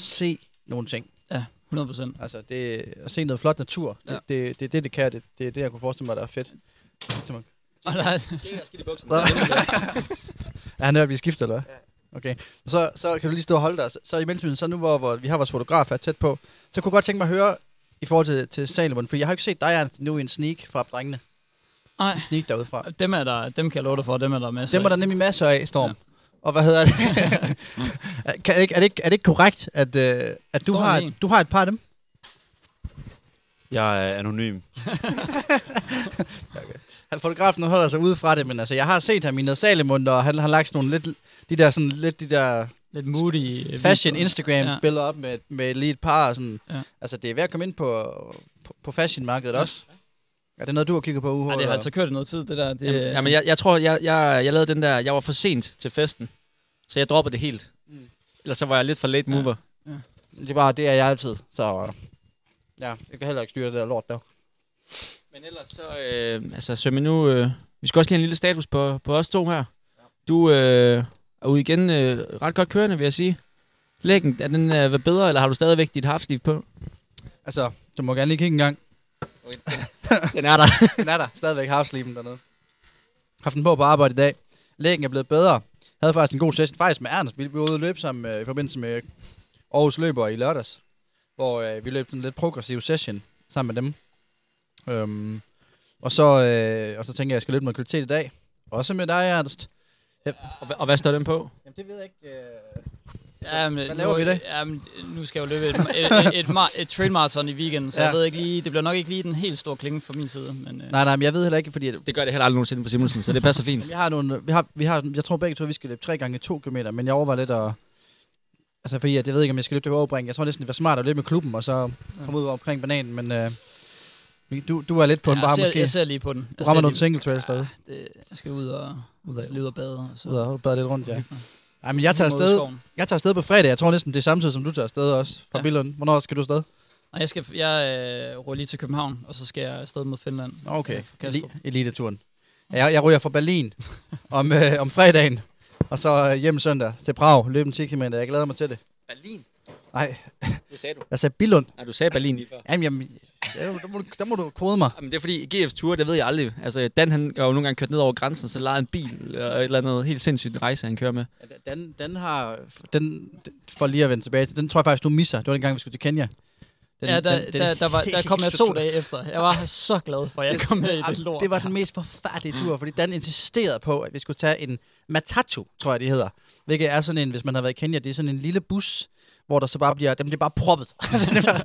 se nogle ting. 100 procent. Altså, det, at se noget flot natur, det, Ja. ja. det, det, det, det, det kan. Det, det er det, jeg kunne forestille mig, der er fedt. Ligesom at- Ja, han er vi skifter, eller hvad? Okay. Så, så kan du lige stå og holde dig. Så, så i mellemtiden, så nu hvor, hvor vi har vores fotograf her tæt på, så kunne jeg godt tænke mig at høre i forhold til, til Salomon, for jeg har jo ikke set dig Ernst, nu i en sneak fra drengene. Nej, En sneak derude fra. dem, er der, dem kan jeg love dig for, dem er der masser Dem er der nemlig masser af, Storm. Ja. Og hvad hedder det? kan, er, det ikke, er, det ikke, er det ikke korrekt, at, øh, at du, har, en. du har et par af dem? Jeg er anonym. Han fotografen holder sig ude fra det, men altså, jeg har set ham i noget Salomon, og han har lagt sådan nogle lidt, de der, sådan, lidt de der Lidt moody. øh, fashion videoer. Instagram-billeder op med, med lige et par. Og sådan. Ja. Altså, det er ved at komme ind på, på, på fashionmarkedet også. Er det noget, du har kigget på, Uho? Ja, det har altså kørt noget tid, det der. Det, Jamen, jamen jeg, jeg tror, jeg, jeg, jeg lavede den der, jeg var for sent til festen, så jeg droppede det helt. Mm. Ellers så var jeg lidt for late mover. Det er bare, det er jeg altid. Så ja, jeg kan heller ikke styre det der lort der. Men ellers så, øh, altså Sømme, nu, øh, vi skal også lige have en lille status på, på os to her. Du øh, er ude igen øh, ret godt kørende, vil jeg sige. Læggen, er den øh, været bedre, eller har du stadigvæk dit halfstiv på? Altså, du må gerne lige kigge en gang. Den er der. Den er der. Stadigvæk halfsleeven dernede. Haft den på på arbejde i dag. Læggen er blevet bedre. Havde faktisk en god session. Faktisk med Ernst. Vi vi var ude og løbe sammen øh, i forbindelse med Aarhus Løber i lørdags. Hvor øh, vi løb sådan en lidt progressiv session sammen med dem. Øhm, og, så, øh, og så tænker jeg, at jeg skal løbe noget kvalitet i dag. Også med dig, Ernst. og, hva- og hvad står den på? Jamen, det ved jeg ikke. Øh... Ja, men, Hvad laver vi i dag? Jamen, nu skal jeg jo løbe et, et, et, et, mar- et trail marathon i weekenden, så ja. Ja. jeg ved ikke lige, det bliver nok ikke lige den helt store klinge fra min side. Men, øh, Nej, nej, men jeg ved heller ikke, fordi... Det gør det heller aldrig nogensinde for Simonsen, så det passer fint. vi har nogle, vi har, vi har, jeg tror begge to, vi skal løbe 3 gange 2 km, men jeg overvejer lidt at... Altså, fordi at jeg ved ikke, om jeg skal løbe det overbring. Jeg tror næsten, det var smart at løbe med klubben, og så komme ud omkring bananen, men... Øh, vi- du, du er lidt på den jeg, bare ser, måske. jeg ser lige på den. Du Jeg rammer ser nogle single trails derude. Ja, det, jeg skal ud og, Ud og, ud og bade. Og så. Ud og bade lidt rundt, ja. Ej, men jeg tager afsted, jeg tager afsted på fredag. Jeg tror næsten, det er samtidig, som du tager afsted også fra Ja. Billund. Hvornår skal du afsted? Nej, jeg, skal, jeg øh, ruller lige til København, og så skal jeg afsted mod Finland. Okay, Øh, eliteturen. Ja, Jeg, jeg ryger fra Berlin om, øh, om fredagen, og så øh, hjem søndag til Prag. Løb en 10 km. Jeg glæder mig til det. Berlin? Nej, Det sagde du. jeg sagde Billund. Nej, du sagde Berlin lige før. Jamen, jamen der, der, må, du- der må du kode mig. Jamen, det er fordi, GF's tur, det ved jeg aldrig. Altså, Dan han har jo nogle gange kørt ned over grænsen, så lejede en bil, eller et eller andet helt sindssygt rejse, han kører med. Den, den har... Den, for lige at vende tilbage til, den tror jeg faktisk, du misser. Det var den gang, vi skulle til Kenya. Den, ja, der, den, den, der, der, var, der kom jeg to dage efter. Jeg var så glad for, at jeg kom med i det Jamen, lort. Det var den mest forfærdelige tur, fordi Dan insisterede på, at vi skulle tage en Matatu, tror jeg det hedder. Hvilket er sådan en, hvis man har været i Kenya, det er sådan en lille bus, hvor der så bare bliver, den bliver bare proppet. Altså,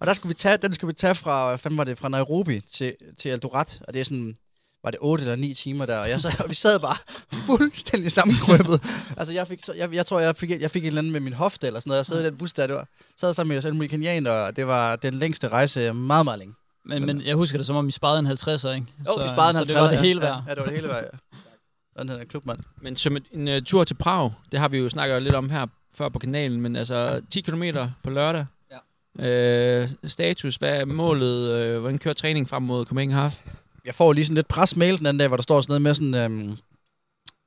og der skulle vi tage, den skulle vi tage fra, hvad fanden var det, fra Nairobi til, til Eldoret, og det er sådan, var det 8 eller 9 timer der, og, jeg sad, og vi sad bare fuldstændig sammenkrøbet. altså, jeg, fik, så- jeg, jeg tror, jeg fik, jeg fik et eller andet med min hofte eller sådan noget. Jeg sad i den bus der, det var, sad sammen med alle mulige kenianer, og det var den længste rejse meget, meget længe. Men, men jeg husker det som om, I sparede en 50'er, ikke? Jo, vi sparede en så det 50'er, var det ja. hele Ja, værd. Ja, det var det hele værd, ja. Sådan er klubmand. Men som en, en uh, tur til Prag, det har vi jo snakket lidt om her før på kanalen, men altså 10 km på lørdag. Ja. Øh, status, hvad er målet? Øh, hvordan kører træning frem mod Copenhagen Half? Jeg får lige sådan lidt presmail den anden dag, hvor der står sådan noget med sådan... Øhm,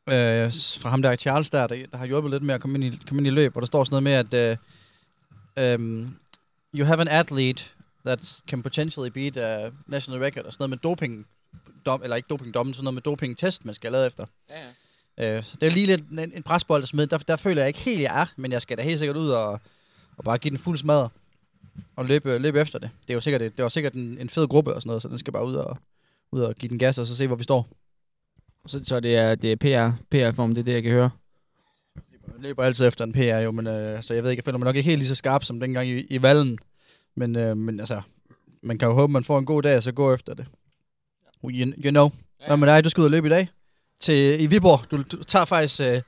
øh, fra ham der Charles der, der, der har hjulpet lidt med at komme ind i, komme ind i løb, hvor der står sådan noget med, at øh, øhm, you have an athlete that can potentially beat a national record, og sådan noget med doping, dom, eller ikke dopingdommen, sådan noget med dopingtest, man skal have lavet efter. Ja, ja. Øh, så det er lige lidt en, en presbold at smide. Der, der føler jeg ikke helt, jeg er, men jeg skal da helt sikkert ud og, og bare give den fuld smadre og løbe, løbe efter det. Det er jo sikkert, det var sikkert en, en fed gruppe og sådan noget, så den skal bare ud og, ud og give den gas og så se, hvor vi står. Så, så det er, det er PR, PR-form, det er det, jeg kan høre. Jeg løber altid efter en PR jo, men øh, så jeg ved ikke, jeg føler mig nok ikke helt lige så skarp som dengang i, i vallen. Men, øh, men altså, man kan jo håbe, man får en god dag, og så gå efter det. You, you know. Hvad med dig? Du skal ud og løbe i dag til, i Viborg. Du, du tager faktisk øh,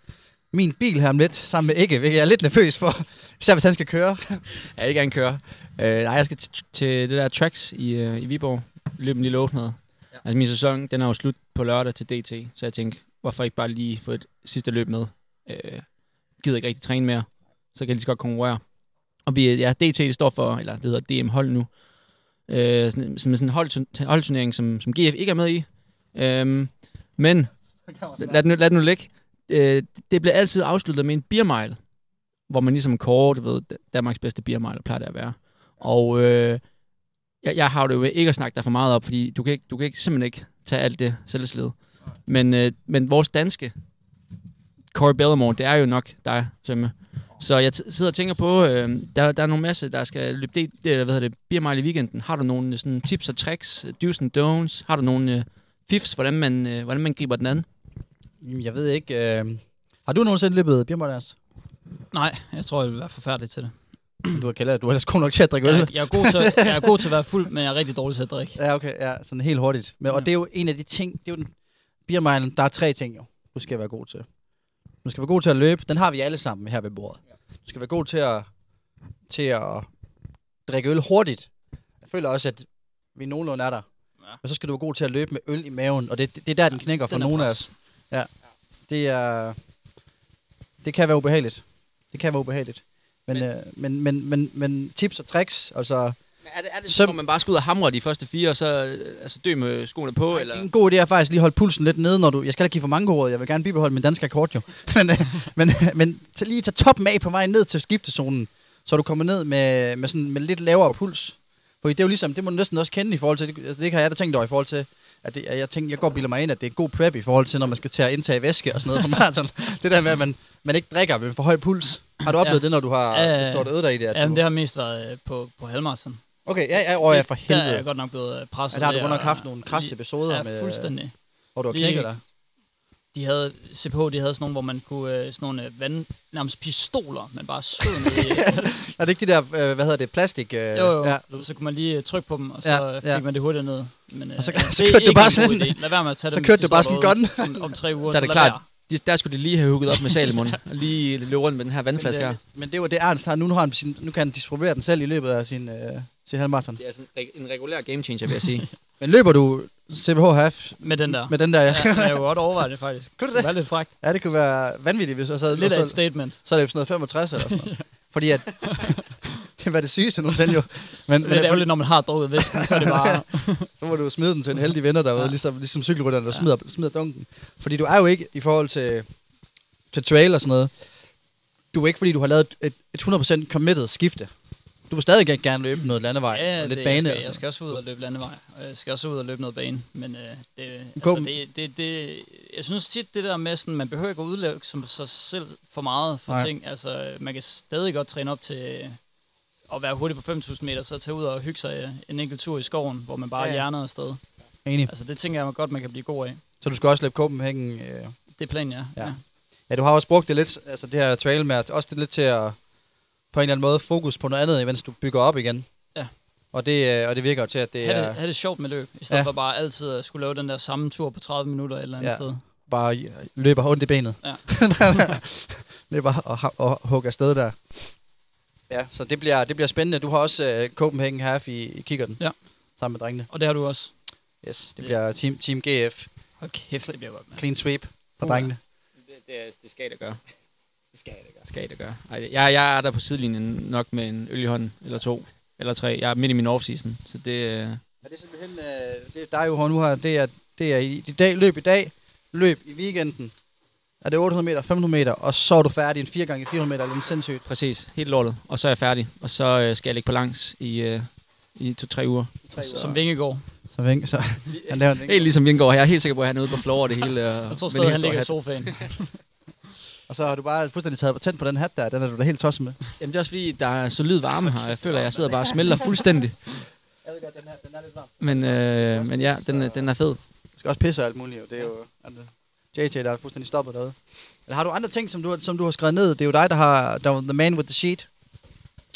min bil her om lidt, sammen med Ikke, hvilket jeg er lidt nervøs for. Især hvis han skal køre. Jeg vil gerne køre. Øh, nej, jeg skal til det der tracks i, øh, i Viborg. Løbe en lille 800. Ja. Altså min sæson, den er jo slut på lørdag til DT, så jeg tænkte, hvorfor ikke bare lige få et sidste løb med? Øh, gider ikke rigtig træne mere, så kan jeg lige så godt konkurrere. Og vi, ja, DT det står for, eller det hedder DM hold nu, øh, sådan, som sådan en hold, holdturnering, som, som GF ikke er med i. Øhm, men lad det nu, lad det nu ligge. Øh, det bliver altid afsluttet med en beer mile, hvor man ligesom kårer, du ved, Danmarks bedste beer mile, plejer det at være. Og øh, jeg, jeg har det jo ikke at snakke dig for meget op, fordi du kan, ikke, du kan ikke, simpelthen ikke tage alt det selvslid. Men, øh, men vores danske Corey Bellamore, det er jo nok dig, Sømme. Så jeg t- sidder og tænker på, øh, der, der er nogle masse, der skal løbe det, det hvad hedder det, beer mile i weekenden. Har du nogle øh, sådan, tips og tricks, do's and don'ts? Har du nogle øh, fifs, hvordan man, øh, hvordan man griber den anden? Jeg ved ikke... Øh... Har du nogensinde løbet Birmardans? Nej, jeg tror, jeg vil være forfærdelig til det. Du har kaldt du er ellers god nok til at drikke øl. Jeg, jeg, er god til, jeg er god til at være fuld, men jeg er rigtig dårlig til at drikke. Ja, okay, ja, sådan helt hurtigt. Men, og Ja. det er jo en af de ting, det er jo den beermilen, der er tre ting jo, du skal være god til. Du skal være god til at løbe, den har vi alle sammen her ved bordet. Du skal være god til at, til at drikke øl hurtigt. Jeg føler også, at vi nogenlunde er der. Ja. Men så skal du være god til at løbe med øl i maven, og det, det, det er der, den knækker for Den nogle af os. Det er... Det kan være ubehageligt. Det kan være ubehageligt. Men- men, øh, men, men, men, men tips og tricks, altså... Er det, er det så, hvor man bare skal ud og hamre de første fire, og så øh, altså, dø med skoene på? Eller? En god idé er faktisk lige holde pulsen lidt nede, når du... Jeg skal ikke give for mange råd, jeg vil gerne bibeholde min danske akkord jo. men, øh, men, men tag lige tage toppen af på vej ned til skiftezonen, så du kommer ned med, med, sådan, med lidt lavere puls. For det er jo ligesom, det må du næsten også kende i forhold til, det, altså, det har jeg da tænkt over i forhold til, at det, jeg, tænker, jeg går og bilder mig ind, at det er god prep i forhold til, når man skal til at indtage væske og sådan noget på maraton. det der med, at man, man ikke drikker med for høj puls. Har du oplevet Ja. det, når du har ja, stået øde dig i det? At Jamen, du, det har mest været øh, på, på halvmarathon. Okay, ja, ja, åh, ja, for Der er helvede. jeg godt nok blevet øh, presset. Ja, der har du ved godt nok haft nogle krasse episoder Ja, med, fuldstændig. hvor du har knækket dig. De havde, CPH, de havde sådan nogle, hvor man kunne, øh, sådan nogle øh, vand, nærmest pistoler, man bare skød ned i. Er det ikke de der, øh, hvad hedder det, plastik? Øh, jo, jo, Ja, ja. så kunne man lige øh, trykke på dem, og så Ja, ja, fik ja. man det hurtigt ned. Men, øh, Og så- det så kørte du bare sådan. Lad være med at tage så kørte du bare sådan en derude Om, om tre uger, Der er det klart. De, der skulle de lige have hugget op med Salomon, og lige løbe rundt med den her vandflaske her. Men, det, men det var det Ernst har. Nu, nu, har han sin, nu kan han distribuere den selv i løbet af sin, øh, sin halvmarathon. Det er sådan en, regulær game changer, vil jeg sige. Men løber du CPH half Med den der. med den der? Ja, Ja, jeg kunne godt overveje det faktisk. Kunne det? det? var lidt fragt. ja det kunne være vanvittigt, hvis og så, Lidt af et statement. så er det sådan noget 65 eller sådan noget. Fordi at, det var det sygeste nogensinde jo. Men, men Lidt det, ærgerligt, når man har drukket væsken, så er det bare... så må du smide den til en heldig venner derude. Ja. ligesom, ligesom cykelrytterne, der Ja. smider, smider dunken. Fordi du er jo ikke i forhold til, til trail og sådan noget, du er ikke, fordi du har lavet et, et 100% committed skifte. Du vil stadig gerne- gerne løbe noget landevej Ja, og lidt det, bane. jeg, skal, jeg skal også ud og løbe landevej. og Jeg skal også ud og løbe noget bane. Men øh, det, Gå- altså, det, det, det, jeg synes tit, det der med, sådan, man behøver ikke at udlægge som sig selv for meget for Nej. Ting. Altså, man kan stadig godt træne op til øh, at være hurtig på 5.000 meter, så tage ud og hygge sig øh, en enkelt tur i skoven, hvor man bare Ja, hjerner afsted. Enig. Altså, det tænker jeg godt, man kan blive god af. Så du skal også løbe Copenhagen. Øh. Det er planen, ja. Ja. ja. Ja, du har også brugt det lidt, altså det her trail med, også det lidt til at på en eller anden måde fokus på noget andet, mens du bygger op igen. Ja. Og det, øh, og det virker jo til, at det Ha' er det, ha' det sjovt med løb, i stedet Ja. for bare altid at skulle lave den der samme tur på 30 minutter et eller andet Ja. sted. bare øh, løber ondt i benet. Ja. løber og, og, og hugger afsted der. Ja, så det bliver, det bliver spændende. Du har også øh, Copenhagen Half i, i kikkerten. Ja. Sammen med drengene. Og det har du også. Yes, det Ja. bliver team, team GF. Hold kæft, det bliver godt, mand. Clean sweep for Puha. drengene. Det, det, det skal det gøre. Det skal det gøre. Skal det gøre. Ej, jeg, jeg er der på sidelinjen nok med en øl i hånden, eller to, eller tre. Jeg er midt i min off-season, så det... Øh, Ja, det er simpelthen, øh, det er dig jo nu her, det er, det er i, i dag, løb i dag, løb i weekenden, er det 800 meter, 500 meter, og så er du færdig en 4 gange 400 meter, eller en sindssygt. præcis, helt lortet. Og så er jeg færdig. Og så øh, skal jeg ligge på langs i, øh, i to-tre uger. Tre uger. Som Vingegaard. Så, vink, så han laver en vink. Helt ligesom Vingård. Jeg er helt sikker på, at han er ude på floor og det hele. Og Jeg tror stadig, han ligger i sofaen. Og så har du bare fuldstændig taget patent på den hat der, den er du da helt tosset med. Jamen det er også fordi, der er solid varme her. Jeg føler, at jeg sidder bare og smelter fuldstændig. Jeg ved godt, den er, den er lidt varm. Men, øh, men ja, den, er- den er fed. Du skal også pisse og alt muligt, jo. Det er jo. JJ, der er fuldstændig stoppet derude. Eller har du andre ting, som du, har- som du har skrevet ned? Det er jo dig, der har der var the man with the sheet.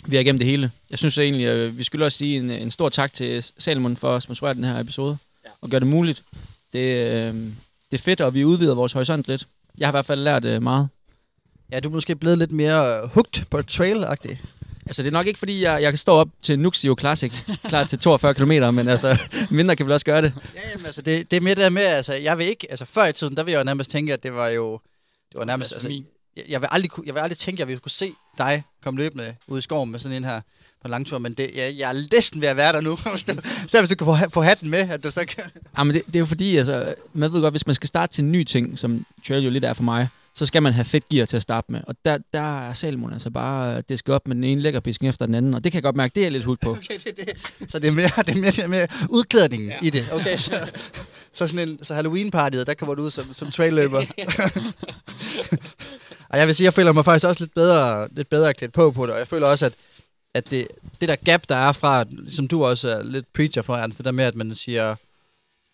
Vi er igennem det hele. Jeg synes egentlig, at vi skylder også sige en, en stor tak til Salomon for at sponsorere den her episode. Ja. Og gøre det muligt. Det, øh, det er fedt, og vi udvider vores horisont lidt. Jeg har i hvert fald lært øh, meget. Ja, du er måske blevet lidt mere øh, hooked på trail-agtig. Altså, det er nok ikke, fordi jeg, jeg kan stå op til Nuxio Classic, klar til 42 km, men altså, mindre kan vel også gøre det. Ja, jamen, altså, det, det er med det der med, altså, jeg vil ikke, altså, før i tiden, der vil jeg jo nærmest tænke, at det var jo, det var nærmest, altså, jeg, jeg, vil aldrig, jeg vil aldrig tænke, at ville kunne se dig komme løbende ud i skoven med sådan en her på langtur, men det, jeg, jeg er næsten ved at være der nu. Så hvis du kan få, få hatten med, at du så kan... Ja, men det, det er jo fordi, altså, man ved godt, hvis man skal starte til en ny ting, som trail jo lidt er for mig, så skal man have fedt gear til at starte med. Og der, der er Salmon altså bare, det skal op med den ene lækkerpisken efter den anden, og det kan jeg godt mærke, det er lidt hud på. Okay, det, det. Så det er mere, det er mere, det er mere udklædningen ja. i det. Okay, så, så sådan en så Halloween-partiet, der kommer du ud som, som trailløber. og jeg vil sige, jeg føler mig faktisk også lidt bedre, lidt bedre klædt på på det, og jeg føler også, at, at det, det der gap, der er fra, som du også er lidt preacher for, Ernst, det der med, at man siger,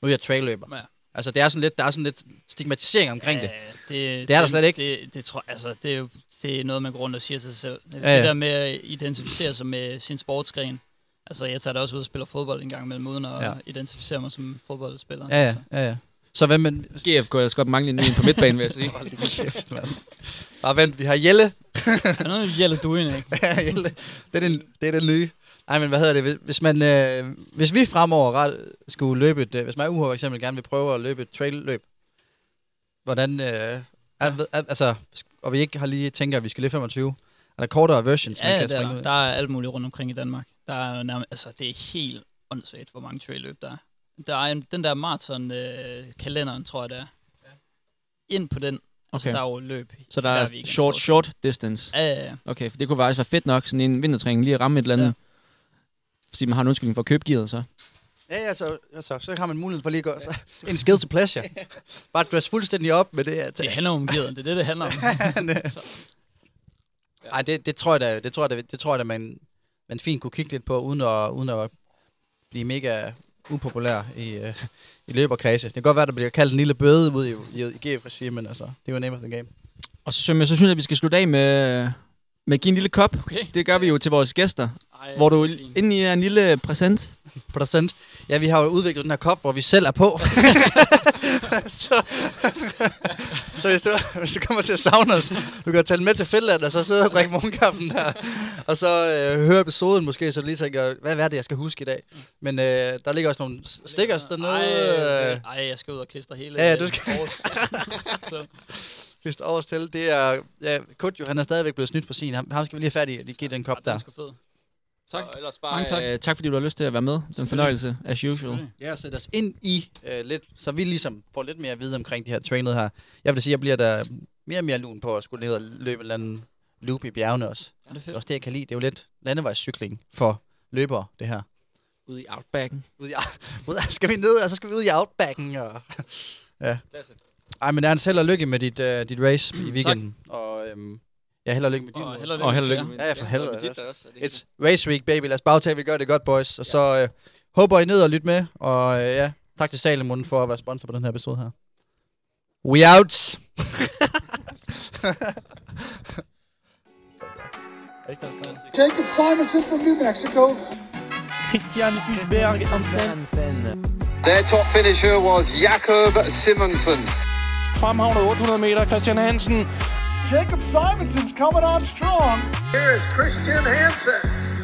nu er jeg trailløber. Ja. Altså, det er sådan lidt, der er sådan lidt stigmatisering omkring det. det. Det er der slet ikke. Det, det, tror, altså, det er jo det er noget, man går rundt og siger til sig selv. Det, Ja, ja. det der med at identificere sig med sin sportsgren. Altså, jeg tager da også ud og spiller fodbold en gang imellem, uden at Ja. ja. identificere mig som fodboldspiller. Ja, ja, Altså. ja, ja. Så hvad men... GF jeg også godt mangle en på midtbanen, vil jeg sige. Hold kæft, mand. Bare vent, vi har Jelle. Er noget Jelle Duin, ikke? Ja, Jelle. det, er den, det er den nye. Ej, men hvad hedder det? Hvis- Hvis, man, øh, hvis vi fremover ret skulle løbe et, øh, hvis mig og UH for eksempel gerne vil prøve at løbe et trail-løb, hvordan, øh, er, er, altså, og vi ikke har lige tænker, at vi skal løbe 25, er der kortere versions, man Ja, kan der, springe er, ud? der er alt muligt rundt omkring i Danmark. Der er nærmest, altså, det er helt åndssvagt, hvor mange trail-løb der er. Der er en, den der maraton-kalenderen, tror jeg, det er. Ind på den. Altså, Okay. der er jo løb. Så der er weekend, short, short distance. Ja, ja, ja. Okay, for det kunne faktisk være fedt nok, sådan en vintertræning, lige at ramme et eller andet. Ja. Fordi man har en undskyldning for at købe gearet, så. Ja, ja, så, så, så har man mulighed for lige at gå, så, en skill to pleasure. Bare dress fuldstændig op med det her. Det handler om gearet. Det er det, det handler om. Ej, det, det tror jeg da, det tror jeg da, det tror jeg da man, man fint kunne kigge lidt på, uden at, uden at blive mega upopulær i, øh, i løberkredse. Det kan godt være, der bliver kaldt en lille bøde ude i, i, i GF-regi, men altså, det er jo name of the game. Og så, Sømme, så synes jeg, at vi skal slutte af med, med at give en lille kop. Okay. Det gør vi jo til vores gæster. Ej, Hvor du fint. inde i er en lille præsent. Procent. Ja, vi har jo udviklet den her kop, hvor vi selv er på. så, så hvis, du, hvis du kommer til at savne os, du kan tage den med til Finland, og så sidde og drikke morgenkaffen der. Og så øh, høre episoden måske, så du lige tænker, hvad er det, jeg skal huske i dag? Men øh, der ligger også nogle stickers dernede. Ej, Øh, ej, jeg skal ud og klistre hele Ja, ja, du skal- så, Hvis der overs til, det er... Ja, Kutjo, han er stadigvæk blevet snydt for sin. Ham, ham skal vi lige have fat i, at de giver den kop den der. er sgu fed. Tak. ellers bare, Mange tak. Øh, tak fordi du har lyst til at være med. Det er en fornøjelse, as usual. Ja, sæt os ind i øh, lidt, så vi ligesom får lidt mere at vide omkring de her trained her. Jeg vil sige, jeg bliver der mere og mere lun på at skulle ned og løbe en eller anden loop i bjergene også. Er det Det er fedt? også det, jeg kan lide. Det er jo lidt landevejscykling for løbere, det her. Ude i Outbacken. Ud i, ud, skal vi ned, og så skal vi ud i outbacken. Og, ja. Ej, men Ernst, held og lykke med dit, uh, dit race i weekenden. Og øhm, ja, held og lykke med din. Og held og Og held og lykke lykke med Ja, for helvede. med dit også. Det It's race week, baby. Lad os bare tage, at vi gør det godt, boys. Og så øh, håber I ned og lytte med. Og øh, ja, tak til Salomon for at være sponsor på den her episode her. We out! Jacob Simonson from New Mexico. Christian Hulberg Hansen. Their top finisher was Jakob Simonsen. Fremhavnet 800 meter, Christian Hansen. Jacob Simonson's coming on strong. Here is Christian Hansen.